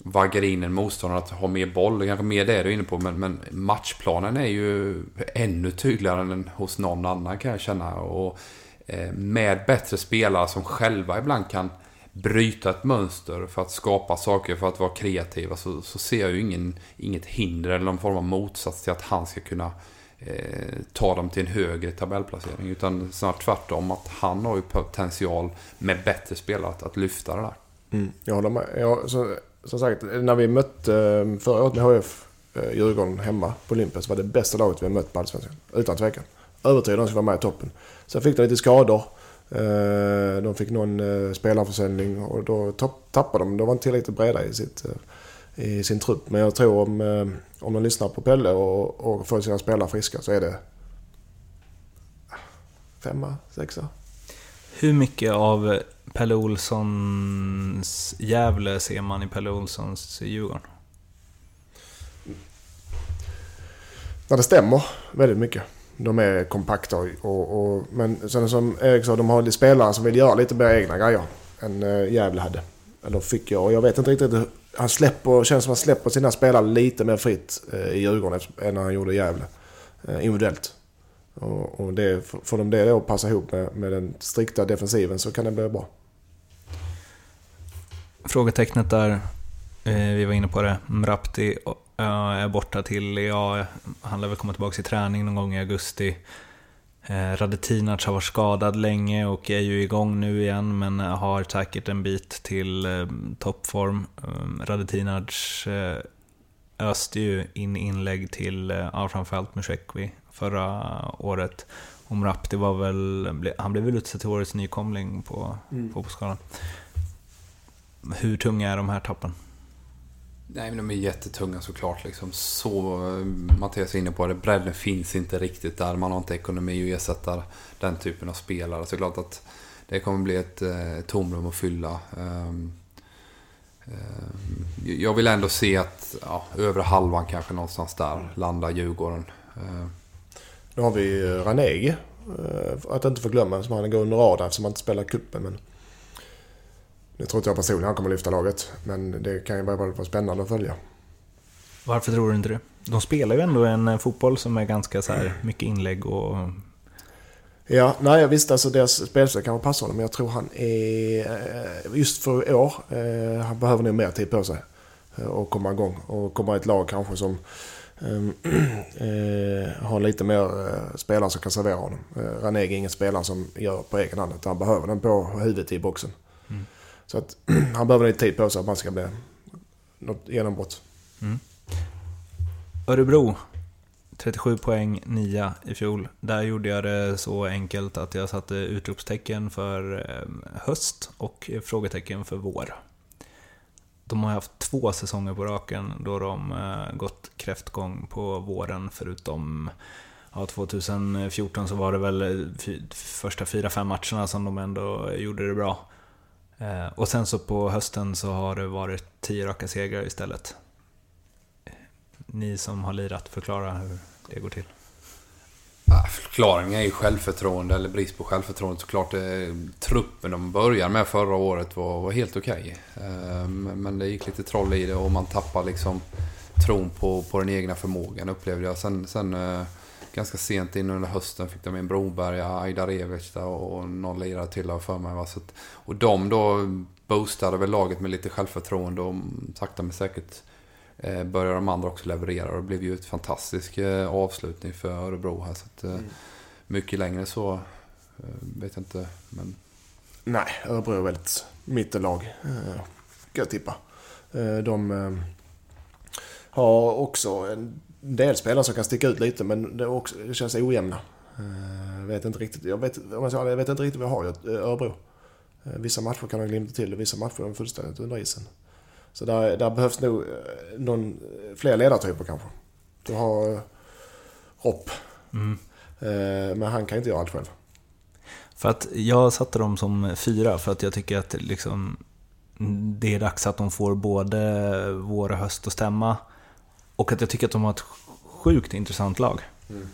vaggar in en motståndare att ha mer boll. Det kanske mer det du är inne på. Men, men matchplanen är ju ännu tydligare än hos någon annan kan jag känna. Och eh, med bättre spelare som själva ibland kan bryta ett mönster för att skapa saker, för att vara kreativa. Så, så ser jag ju ingen, inget hinder eller någon form av motsats till att han ska kunna eh, ta dem till en högre tabellplacering. Utan snarare tvärtom att han har ju potential med bättre spelare att, att lyfta det där. Mm, jag håller med. Jag, så, som sagt, när vi mötte eh, förra året med HF eh, Djurgården hemma på Olympia så var det bästa laget vi har mött på Allsvenskan. Utan tvekan. Övertygad om att de skulle vara med i toppen. Sen fick de lite skador. Eh, de fick någon spelarförsäljning och då tappade de. De var inte tillräckligt breda i sitt, i sin trupp. Men jag tror om, om de lyssnar på Pelle och, och får sina spelare friska så är det femma, sexa. Hur mycket av Pelle Olssons Gävle ser man i Pelle Olssons Djurgården? Ja, det stämmer väldigt mycket. De är kompakta och, och, och men sen som Erik sa, de har spelare som vill göra lite mer egna grejer än eh, Gävle hade. Eller fick jag. Och jag vet inte riktigt. Han släpper, känns som att han släpper sina spelare lite mer fritt eh, i Djurgården än när han gjorde i Gävle. Eh, individuellt. Och, och det, får de det då att passa ihop med, med den strikta defensiven så kan det bli bra. Frågetecknet där, eh, vi var inne på det, Mrapti eh, är borta till, ja, han lär väl komma tillbaka i träning någon gång i augusti. Eh, Radetinac har varit skadad länge och är ju igång nu igen men har säkert en bit till eh, toppform. Eh, Radetinac eh, öste ju in inlägg till, ja, framförallt Musekwi förra året. Och Mrapti var väl, han blev väl utsedd till årets nykomling på mm. fotbollsskalan. Hur tunga är de här tappen? Nej, men de är jättetunga såklart. Liksom. Så, Mattias är inne på det, bredden finns inte riktigt där. Man har inte ekonomi att ersätta den typen av spelare. Så klart att det kommer bli ett eh, tomrum att fylla. Um, um, jag vill ändå se att ja, övre halvan kanske någonstans där landar Djurgården. Uh, nu har vi Ranegi. Uh, att inte förglömma, som han går under radarn eftersom han inte spelar kuppen men det tror inte jag personligen han kommer lyfta laget. Men det kan ju bara vara spännande att följa. Varför tror du inte det? De spelar ju ändå en eh, fotboll som är ganska så här mycket inlägg och... Ja, nej visst alltså deras spelstil kanske passar honom men jag tror han är... Eh, just för år, eh, han behöver nog mer tid på sig. Och komma igång. Och komma i ett lag kanske som äh, har lite mer äh, spelare som kan servera honom. Äh, Ranegi är ingen spelare som gör på egen hand. Utan han behöver den på huvudet i boxen. Mm. Så att han behöver lite tid på sig att man ska bli något genombrott. Mm. Örebro, 37 poäng, 9 i fjol. Där gjorde jag det så enkelt att jag satte utropstecken för eh, höst och frågetecken för vår. De har haft två säsonger på raken då de eh, gått kräftgång på våren förutom ja, 2014 så var det väl eh, första fyra, fem matcherna som de ändå gjorde det bra. Eh, och sen så på hösten så har det varit tio raka segrar istället. Ni som har lirat, förklara hur det går till förklaringen är ju självförtroende, eller brist på självförtroende såklart. Eh, truppen de började med förra året var, var helt okej. Eh, okay. Men det gick lite troll i det och man tappar liksom tron på, på den egna förmågan upplevde jag. Sen, sen eh, ganska sent in under hösten fick de in Broberga, Aida Ajdarevic och någon lirare till för mig. Va? Så att, och de då boostade väl laget med lite självförtroende och mm, sakta men säkert började de andra också leverera. Och det blev ju ett fantastisk eh, avslutning för Örebro här. Så att, eh, mm. Mycket längre så eh, vet jag inte. Men... Nej, Örebro är väldigt mittenlag. Eh, kan jag tippa. Eh, de eh, har också en del spelare som kan sticka ut lite men det, också, det känns ojämna. Jag eh, vet inte riktigt, jag vet, om jag, jag vet inte riktigt vad jag har i Örebro. Eh, vissa matcher kan de glimta till och vissa matcher är de fullständigt under isen. Så där, där behövs nog eh, någon, fler ledartyper kanske. Du har Ropp. Mm. Men han kan inte göra allt själv. För att jag satte dem som fyra för att jag tycker att liksom, det är dags att de får både vår, höst och stämma. Och att jag tycker att de har ett sjukt intressant lag. Mm.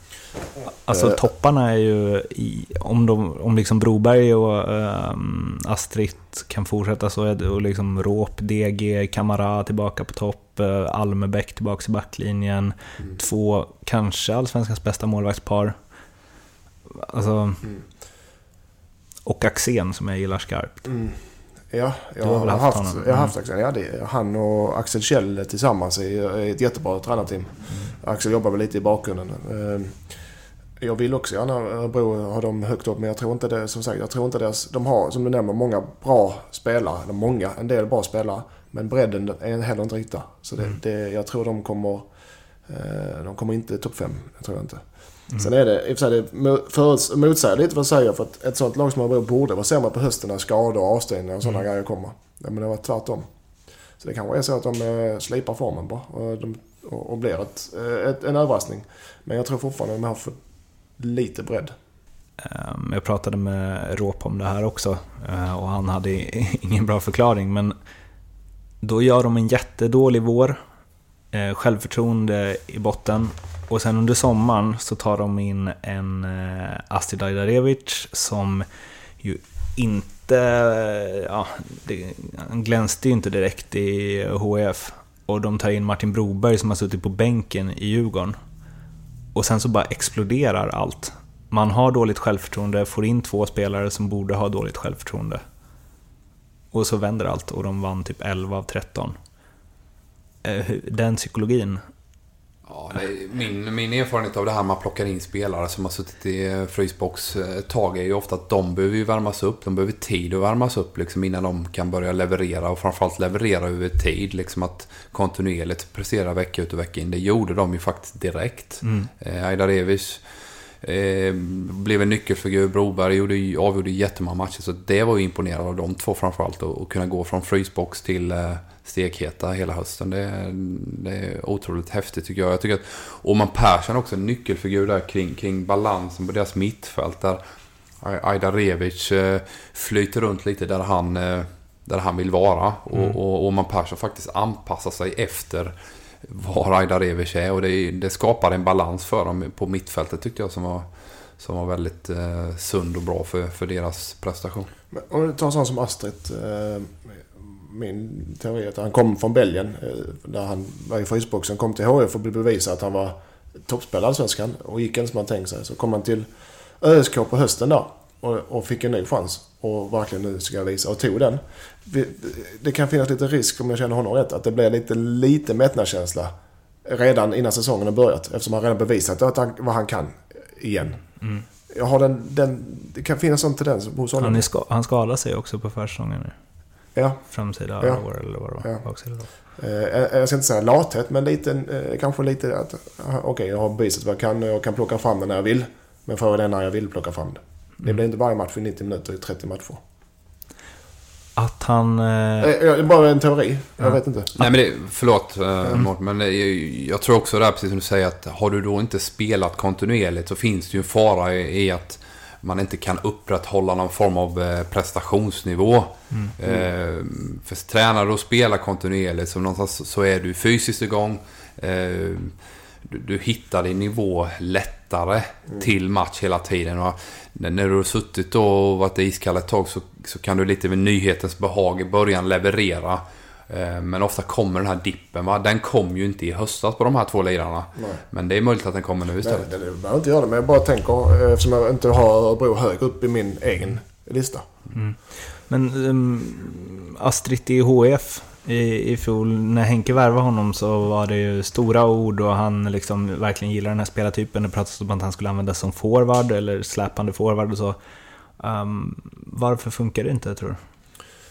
Alltså uh, topparna är ju, i, om, de, om liksom Broberg och um, Astrid kan fortsätta så är det och liksom Råp, DG, Kamara tillbaka på topp, uh, Almebäck tillbaka i backlinjen. Mm. Två, kanske allsvenskans bästa målvaktspar. Alltså, mm. Och Axén som jag gillar skarpt. Mm. Ja, jag har, haft, haft jag har haft Axel. Ja, det, han och Axel Kjell tillsammans är ett jättebra tränarteam. Mm. Axel jobbar väl lite i bakgrunden. Eh, jag vill också gärna Örebro ha dem högt upp men jag tror inte det, som sagt, jag tror inte deras... De har, som du nämner, många bra spelare. Eller många, en del bra spelare. Men bredden är heller inte riktigt Så det, mm. det, jag tror de kommer... Eh, de kommer inte topp 5. Det tror jag inte. Mm. Sen är det, i och för sig, det motsäger lite vad jag säger för att ett sånt lag som Örebro borde vara sämre på hösten när skador och avstängningar och sådana mm. grejer kommer. Ja, men det var tvärtom. Så det kanske är så att de eh, slipar formen bara och, de, och, och blir ett, eh, ett, en överraskning. Men jag tror fortfarande att de har för lite bredd. Ehm, Jag pratade med Råp om det här också eh, och han hade ingen bra förklaring men då gör de en jättedålig vår, eh, självförtroende i botten och sen under sommaren så tar de in en eh, Astrid Ajdarevic som ju inte, eh, ja, det, han glänste ju inte direkt i HF och de tar in Martin Broberg som har suttit på bänken i Djurgården och sen så bara exploderar allt. Man har dåligt självförtroende, får in två spelare som borde ha dåligt självförtroende. Och så vänder allt och de vann typ 11 av 13. Eh, Den psykologin. Ja, min, min erfarenhet av det här med att plocka in spelare som har suttit i eh, frysbox eh, ett tag är ju ofta att de behöver ju värmas upp. De behöver tid att värmas upp liksom innan de kan börja leverera och framförallt leverera över tid. Liksom att kontinuerligt prestera vecka ut och vecka in. Det gjorde de ju faktiskt direkt. Mm. Eh, Ajdarevic eh, blev en nyckelfigur. Broberg gjorde, avgjorde jättemånga matcher. Så det var ju imponerande av de två framförallt. Och kunna gå från frysbox till eh, stekheta hela hösten. Det, är- det är otroligt häftigt tycker jag. Jag tycker att Oman Persson också en nyckelfigur där kring, kring balansen på deras mittfält. Där Ajdarevic eh, flyter runt lite där han, eh, där han vill vara. Mm. Och, och Oman Persson faktiskt anpassar sig efter var Ajdarevic är. Och det, det skapar en balans för dem på mittfältet tyckte jag som var, som var väldigt eh, sund och bra för, för deras prestation. Men Om du tar en sån som Astrid. Eh, min teori är att han kom från Belgien. Eh, där han var i frysboxen. Kom till HF och blev bevisad att han var toppspelare i Allsvenskan. Och gick inte som han tänkt sig. Så kom han till ÖSK på hösten där. Och, och fick en ny chans. Och verkligen nu ska jag visa. Och tog den. Det kan finnas lite risk om jag känner honom rätt. Att det blir lite, lite mättnadskänsla. Redan innan säsongen har börjat. Eftersom han redan bevisat att han, vad han kan igen. Mm. Jag har den, den, det kan finnas sån tendens hos honom. Han, ska, han skadade sig också på försäsongen nu. Ja, Framsida Ja. år eller vad det var. Ja. Baksida då. Eh, jag ska inte säga lathet, men lite, eh, kanske lite att okej, jag har bevisat vad jag kan och jag kan plocka fram det när jag vill. Men frågan är när jag vill plocka fram det. Det Mm. blir inte varje match i 90 minuter i 30 matcher. Att han... Eh, Eh, Det är bara en teori. Jag Ja. vet inte. Nej men det, förlåt eh, Mårten, men det, jag tror också det här precis som du säger att har du då inte spelat kontinuerligt så finns det ju en fara i, i att man inte kan upprätthålla någon form av eh, prestationsnivå. Eh, för tränar du och spelar kontinuerligt så någonstans så är du fysiskt igång. Eh, du, du hittar din nivå lättare till match hela tiden. Och när när du har suttit då och varit iskall ett tag så, så kan du lite med nyhetens behag i början leverera. Eh, Men ofta kommer den här dippen. Va? Den kom ju inte i höstas på de här två lirarna. Nej. Men det är möjligt att den kommer nu Nej, istället. det, det behöver inte göra det, men jag bara tänker eh, eftersom jag inte har Örebro högre upp i min egen lista. Men um, Astrid i HF i, i fjol, när Henke värvade honom så var det ju stora ord och han liksom verkligen gillar den här spelartypen. Det pratades om att han skulle användas som forward eller släpande forward och så. Um, varför funkar det inte tror du?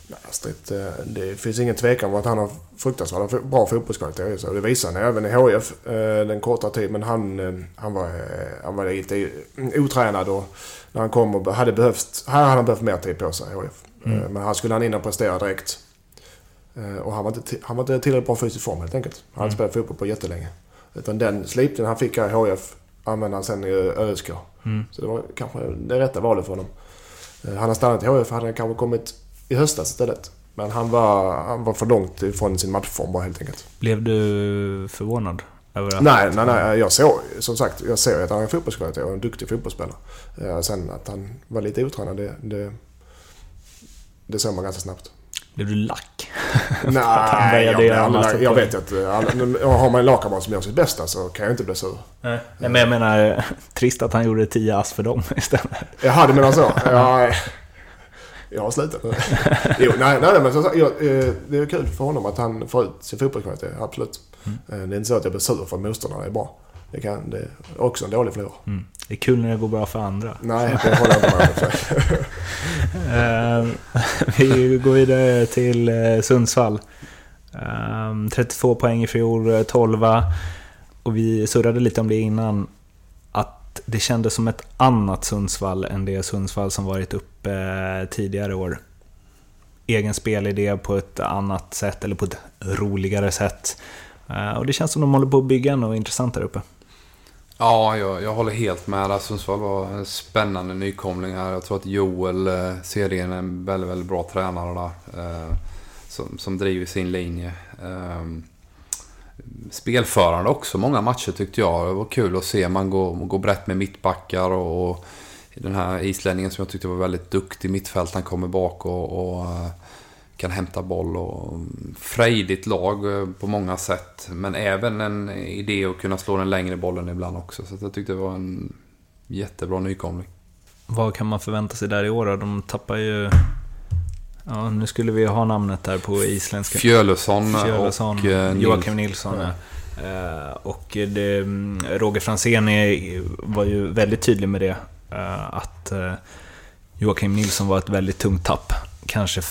Nej, Astrid, eh, det finns ingen tvekan om att han har fruktansvärt bra fotbollskvaliteter. Så det visar han även i HF eh, den korta tid. Men han, eh, han, var, eh, han var lite otränad och när han kom och hade behövt, här hade han behövt mer tid på sig HF. Eh, Men här skulle han in och prestera direkt. Och han var inte, han var inte tillräckligt bra fysisk form helt enkelt. Han hade inte spelat fotboll på jättelänge. Utan den slipningen han fick här i HF använde han sen i ÖSK. Mm. Så det var kanske det rätta valet för honom. Han stannat i HF hade han kanske kommit i höstas istället. Men han var, han var för långt ifrån sin matchform bara helt enkelt. Blev du förvånad? Över att, Nej, nej, nej. Jag såg som sagt, jag ser att han är fotbollskvalitet och en duktig fotbollsspelare. Eh, Sen att han var lite otränad, det, det, det såg man ganska snabbt. Blev du lack? Nej, jag, jag poäng. vet att eh, alla, har man en lagkamrat som gör sitt bästa så kan jag inte bli sur. Nej. Nej, men jag menar, trist att han gjorde 10 ass för dem istället. Jaha, du menar så? Ja, jag har slutat. Jo, nej, nej, men så, jag, eh, det är kul för honom att han får ut sin fotbollskvalitet, absolut. Eh, Det är inte så att jag blir sur för att motståndarna är bra. Det, kan, det är också en dålig förlorare. Mm. Det är kul när det går bra för andra. Nej, det håller jag inte med om. Eh, vi går vidare till Sundsvall. Eh, 32 poäng i fjol, eh, 12 Och vi surrade lite om det innan. Att det kändes som ett annat Sundsvall än det Sundsvall som varit uppe eh, tidigare år. egen spelidé på ett annat sätt, eller på ett roligare sätt. Eh, och det känns som de håller på att bygga något intressant där uppe. Ja, jag, jag håller helt med. Alltså, Sundsvall var en spännande nykomling här. Jag tror att Joel eh, Serien är en väldigt, väldigt bra tränare där. Eh, som, som driver sin linje. Ehm, Spelförande också, många matcher tyckte jag. Det var kul att se. Man går, går brett med mittbackar och, och den här islänningen som jag tyckte var väldigt duktig mittfältaren kommer bak och, och eh, kan hämta boll och mm, frejdigt lag eh, på många sätt. Men även en idé att kunna slå den längre bollen ibland också. Så jag tyckte det var en jättebra nykomling. Vad kan man förvänta sig där i år då? De tappar ju... Ja, nu skulle vi ha namnet där på isländska. Fjölusson, Fjölusson och eh, Joakim Nilsson. Ja. Ja. Och det, mm, Roger Franzén var ju väldigt tydlig med det. Att Joakim Nilsson var ett väldigt tungt tapp. Kanske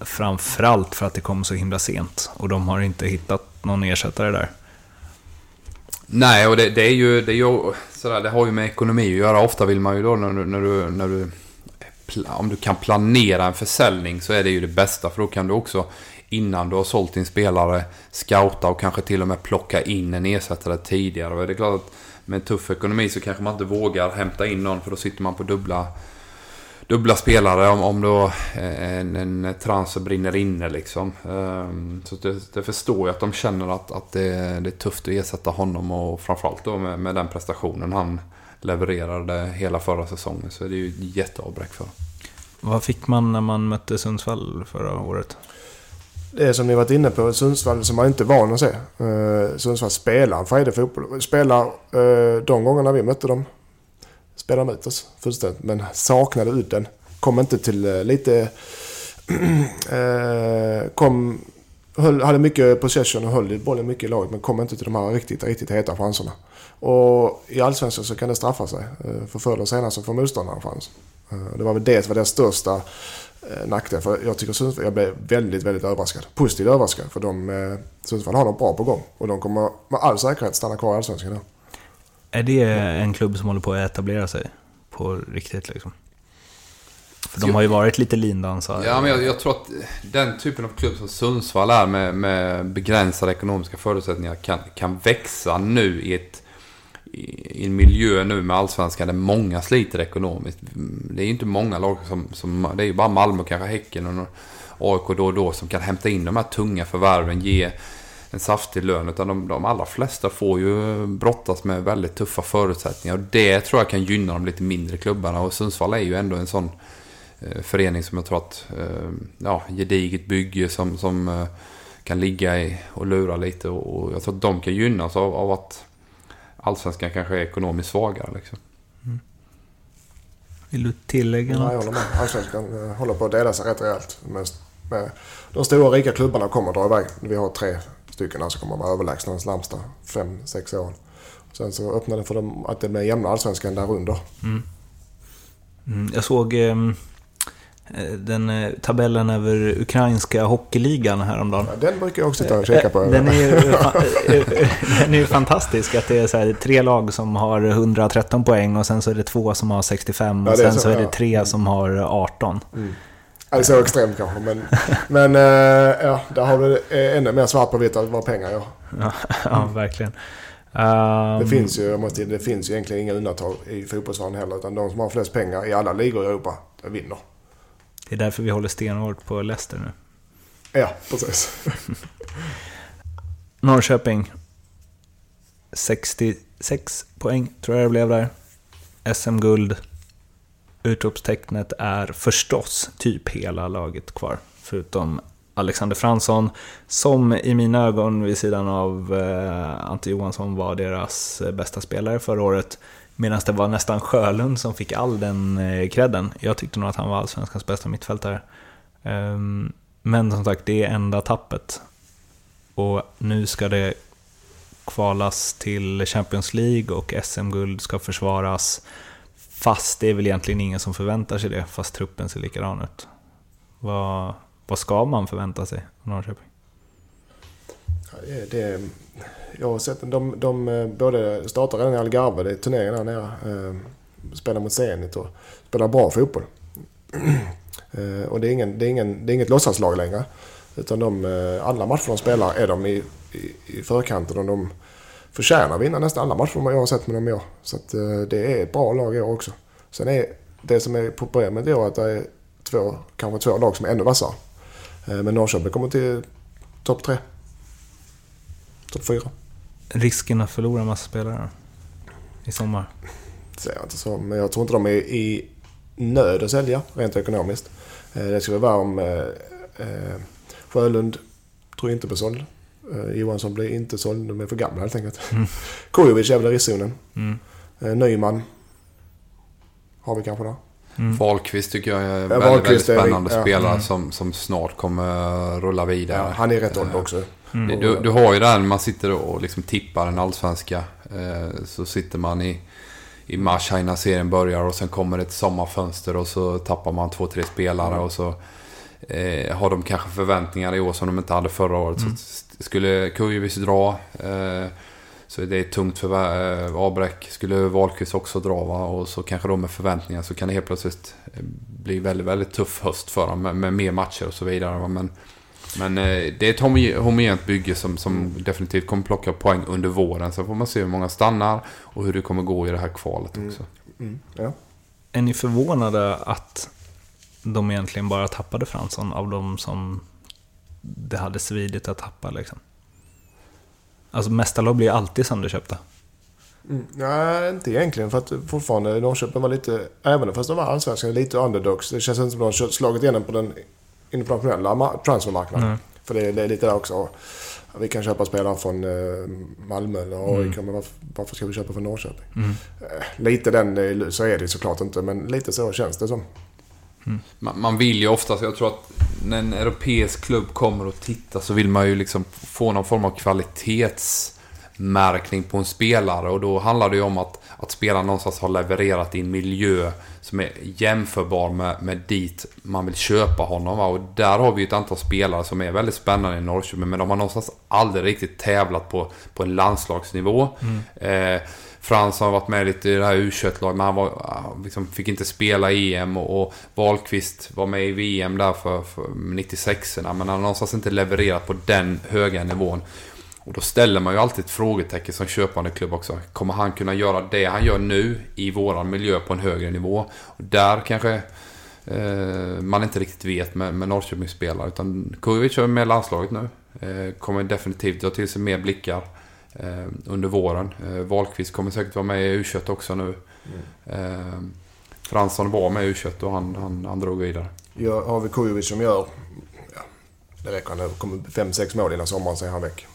framförallt för att det kom så himla sent. Och de har inte hittat någon ersättare där. Nej, och det, det är ju, det är ju sådär, det har ju med ekonomi att göra. Ofta vill man ju då när du, när du, när du om du kan planera en försäljning så är det ju det bästa. För då kan du också innan du har sålt din spelare scouta och kanske till och med plocka in en ersättare tidigare. Och det är klart att med en tuff ekonomi så kanske man inte vågar hämta in någon för då sitter man på dubbla dubbla spelare om, om då eh, en, en transfer brinner inne liksom. Um, så det, det, förstår jag att de känner att, att det, det, är tufft att ersätta honom och framförallt då med, med den prestationen han levererade hela förra säsongen så är det ju ett jätteavbräck för Vad fick man när man mötte Sundsvall förra året? Det är som ni varit inne på, Sundsvall som man inte är van att se. Uh, Sundsvall spelar en frejdig fotboll. Spelar uh, de gångerna vi mötte dem spelade de ut oss fullständigt. Men saknade udden. Kom inte till eh, lite... Eh, kom, höll, hade mycket possession och höll bollen mycket i laget. Men kom inte till de här riktigt, riktigt heta chanserna. Och i Allsvenskan så kan det straffa sig. Eh, för förr eller senare så får motståndaren chans. Det var väl det som var deras största nackdel. För jag tycker Sundsvall, jag blev väldigt, väldigt överraskad. Positivt överraskad. För de, Sundsvall har något bra på gång. Och de kommer med all säkerhet stanna kvar i Allsvenskan nu. Är det en klubb som håller på att etablera sig på riktigt liksom? För de har ju varit lite lindansare. Ja, men jag, jag, tror att den typen av klubb som Sundsvall är med, med begränsade ekonomiska förutsättningar kan, kan växa nu i, ett, i en miljö nu med allsvenskan där många sliter ekonomiskt. Det är ju inte många lag som, som... Det är ju bara Malmö, kanske Häcken och AIK då och då som kan hämta in de här tunga förvärven, ge en saftig lön. Utan de, de allra flesta får ju brottas med väldigt tuffa förutsättningar. Och det tror jag kan gynna de lite mindre klubbarna. Och Sundsvall är ju ändå en sån eh, förening som jag tror att, eh, ja, gediget bygge som, som eh, kan ligga i och lura lite. Och, och jag tror att de kan gynnas av, av att allsvenskan kanske är ekonomiskt svagare. Liksom. Mm. Vill du tillägga något? Ja, jag håller med. Allsvenskan eh, håller på att dela sig rätt rejält. Med, med de stora rika klubbarna kommer att dra iväg. Vi har tre stycken som kommer vara överlägsna de närmsta 5-6 åren. Sen så öppnar det för dem att det blir jämna allsvenskan där under. Mm. Mm, jag såg ehm, eh, den eh, tabellen över ukrainska hockeyligan häromdagen. Ja, den brukar jag också ta och kika på. Den är ju den är fantastisk. Att det är så här, tre lag som har 113 poäng och sen så är det två som har 65 och ja, sen så, så, är det tre som har 18. Mm. Eller så extremt kanske. Men, men äh, ja, där har du ännu mer svart på vitt vad pengar gör. Ja, ja verkligen. Um, det, finns ju, måste, det finns ju egentligen inga undantag i fotbollsvärlden heller. Utan de som har flest pengar i alla ligor i Europa vinner. Det är därför vi håller stenhårt på Leicester nu. Ja, precis. Norrköping. 66 poäng tror jag det blev där. SM-guld utropstecknet är förstås typ hela laget kvar. Förutom Alexander Fransson, som i mina ögon vid sidan av eh, Ante Johansson var deras eh, bästa spelare förra året. Medan det var nästan Sjölund som fick all den eh, credden. Jag tyckte nog att han var allsvenskans bästa mittfältare. Um, men som sagt, det är enda tappet. Och nu ska det kvalas till Champions League och SM-guld ska försvaras. Fast det är väl egentligen ingen som förväntar sig det, fast truppen ser likadan ut. Vad, vad ska man förvänta sig av Norrköping? Det, det, jag har sett de, de eh, både startar redan i Algarve, det är turneringen där nere. Eh, spelar mot Zenit och spelar bra fotboll. Eh, och det är, ingen, det, är ingen, det är inget låtsaslag längre. Utan de, alla matcher de spelar är de i, i, i förkanten och de förtjänar vinna nästan alla matcher jag har sett med dem i år. Så att, eh, det är ett bra lag i år också. Sen är det som är problemet i år att det är två, kanske två lag som är ännu vassare. Eh, men Norrköping kommer till topp tre. Topp fyra. Risken att förlora massa spelare i sommar? Säger jag inte så, men jag tror inte de är i nöd att sälja rent ekonomiskt. Eh, det skulle vara om eh, Sjölund tror inte blir såld. Eh, Johansson blir inte såld, de är för gamla helt enkelt. Mm. Kujovic är väl i riskzonen. Mm. Eh, Nyman har vi kanske där. Mm. Wahlqvist tycker jag är en väldigt, väldigt spännande är, spelare ja. som, som snart kommer rulla vidare. Ja, han är rätt ålder också. Mm. Du, du, har ju den, man sitter och liksom tippar den allsvenska. Eh, så sitter man i, i mars här innan serien börjar och sen kommer ett sommarfönster och så tappar man två, tre spelare mm. och så eh, har de kanske förväntningar i år som de inte hade förra året. Mm. Så skulle Kujovic dra eh, så det är tungt för äh, Abräck. Skulle Wahlqvist också dra va? och så kanske de med förväntningar så kan det helt plötsligt eh, bli väldigt, väldigt tuff höst för dem med, med mer matcher och så vidare. Va? Men, men eh, det är ett homogent bygge som, som definitivt kommer plocka poäng under våren. Sen får man se hur många stannar och hur det kommer gå i det här kvalet mm. också. Mm. Mm. Ja. Är ni förvånade att de egentligen bara tappade Fransson av de som det hade svidit att tappa liksom? Alltså mästarlag blir alltid sönderköpta. Mm, nej, inte egentligen. För att fortfarande Norrköping var lite, även fast de var allsvenska, lite underdogs. Det känns inte som att de slagit igenom på den internationella transfermarknaden. Mm. För det, det, är lite där också. Vi kan köpa spelare från eh, Malmö eller AIK, mm. men varför, varför, ska vi köpa från Norrköping? Mm. Eh, lite den, så är det såklart inte, men lite så känns det som. Mm. Man, man, vill ju oftast, jag tror att när en europeisk klubb kommer och tittar så vill man ju liksom få någon form av kvalitetsmärkning på en spelare. Och då handlar det ju om att, att spelaren någonstans har levererat i en miljö som är jämförbar med, med dit man vill köpa honom. Va? Och där har vi ju ett antal spelare som är väldigt spännande i Norrköping. Men de har någonstans aldrig riktigt tävlat på, på en landslagsnivå. Mm. Eh, Frans har varit med lite i det här u laget men han var, ah, liksom, fick inte spela EM och, och Wahlqvist var med i VM där för, för 96 men han har någonstans inte levererat på den höga nivån. Och då ställer man ju alltid ett frågetecken som köpande klubb också. Kommer han kunna göra det han gör nu i våran miljö på en högre nivå? Och där kanske eh, man inte riktigt vet med, med Norrköpingsspelare. Utan Kujovic är med i landslaget nu. Eh, kommer definitivt dra till sig mer blickar. Eh, under våren. Eh, Wahlqvist kommer säkert vara med i u också nu. Mm. Eh, Fransson var med i u och han, han, han drog vidare. Ja, har vi Kujovic som gör... Ja, det räcker. Det kommer 5-6 mål innan sommaren, så är han väck.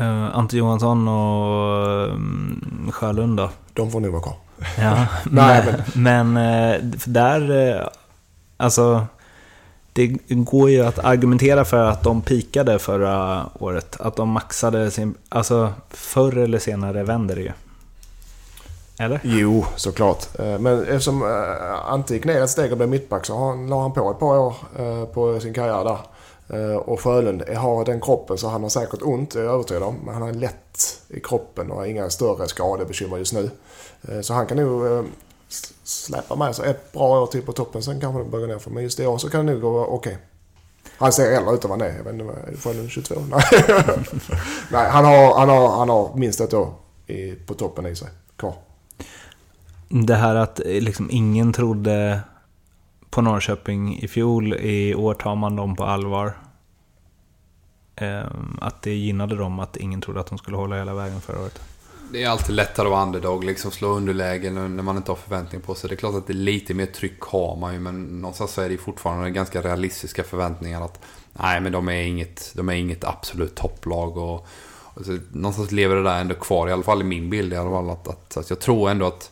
Uh, Ante Johansson och um, Sjölund då? De får nog vara kvar. Ja, Nej, men, men där... Alltså det går ju att argumentera för att de pikade förra året. Att de maxade sin... Alltså, förr eller senare vänder det ju. Eller? Jo, såklart. Eh, men eftersom eh, Ante gick ner ett steg och blev mittback så han, la han på ett par år eh, på sin karriär där. Och Sjölund har den kroppen så han har säkert ont, jag är övertygad om. Men han är lätt i kroppen och har inga större skadebekymmer just nu. Så han kan nog Släpa med sig ett bra år till på toppen. Sen kanske det börjar gå ner för Men just i år så kan det nog gå okej. Okay. Han ser äldre ut än vad han är. Jag vet inte, är 22? Nej, Nej han, har, han, har, han har minst ett år i, på toppen i sig kvar. Det här att eh, liksom ingen trodde på Norrköping i fjol. I år tar man dem på allvar. Ehm, att det gynnade dem att ingen trodde att de skulle hålla hela vägen förra året. Det är alltid lättare att vara underdog, liksom slå underläge när man inte har förväntningar på sig. Det är klart att det är lite mer tryck har man ju, men någonstans så är det fortfarande ganska realistiska förväntningar att nej, men de är inget, de är inget absolut topplag. Och, och så, någonstans lever det där ändå kvar, i alla fall i min bild i alla fall. Att, att, att jag tror ändå att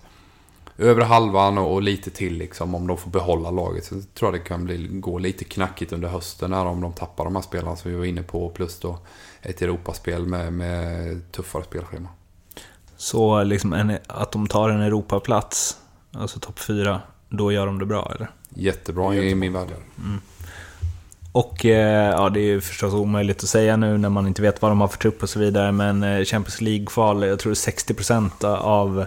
över halvan och, och, lite till liksom, om de får behålla laget. Så jag tror jag det kan bli, gå lite knackigt under hösten här om de tappar de här spelarna som vi var inne på. Plus då ett Europaspel med, med tuffare spelschema. Så liksom en, att de tar en Europaplats, alltså topp fyra, då gör de det bra eller? Jättebra i min värld. Mm. Och eh, ja, det är ju förstås omöjligt att säga nu när man inte vet vad de har för trupp och så vidare, men eh, Champions League-kval, jag tror 60% av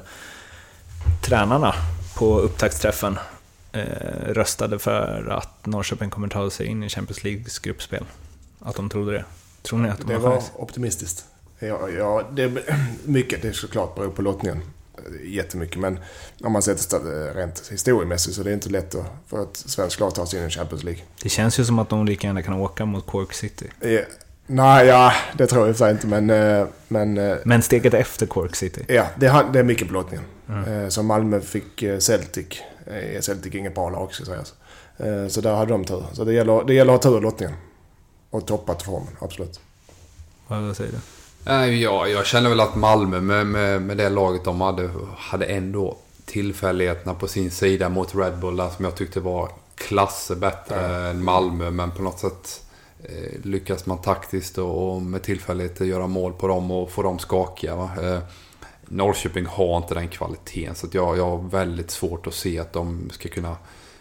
tränarna på upptaktsträffen eh, röstade för att Norrköping kommer ta sig in i Champions Leagues gruppspel. Att de trodde det. Tror ni att de Det har var chans? optimistiskt. Ja, ja det, mycket det är såklart beror på lottningen. Jättemycket. Men om man sätter sta- rent historiemässigt så är det inte lätt att, för ett svenskt lag ta sig in i Champions League. Det känns ju som att de lika gärna kan åka mot Cork City. Eh, nej, ja, det tror jag i inte. Men, eh, men eh, Men steget efter Cork City. ja, det, det är mycket på lottningen. Eh, Så Malmö fick eh, Celtic. Eh, Celtic är inget bra lag ska sägas. Eh, Så där hade de tur. Så det gäller, det gäller att ha tur i lottningen. Och toppat formen, absolut. Vad säger du? Nej, jag, känner väl att Malmö med, med, med det laget de hade, hade ändå tillfälligheterna på sin sida mot Red Bull där som jag tyckte var klasser bättre än Malmö. Men på något sätt eh, lyckas man taktiskt och, och med tillfälligheter göra mål på dem och få dem skakiga. Va? Eh, Norrköping har inte den kvaliteten så jag, jag har väldigt svårt att se att de ska kunna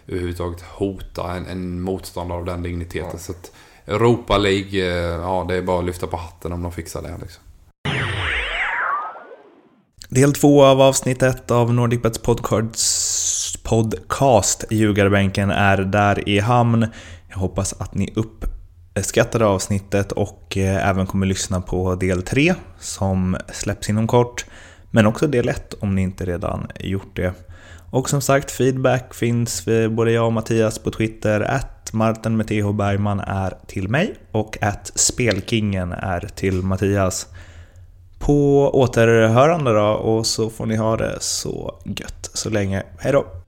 överhuvudtaget hota en, en motståndare av den digniteten. Så att Europa League, eh, ja det är bara att lyfta på hatten om de fixar det. Liksom. Del två av avsnitt ett av NordicBets podcasts podcast Ljugarbänken är där i hamn. Jag hoppas att ni uppskattade avsnittet och eh, även kommer lyssna på del tre som släpps inom kort. Men också del ett om ni inte redan gjort det. Och som sagt, feedback finns eh, både jag och Mattias på Twitter. Att Martin med TH Bergman är till mig och att Spelkingen är till Mattias. På återhörande då och så får ni ha det så gött så länge. Hejdå!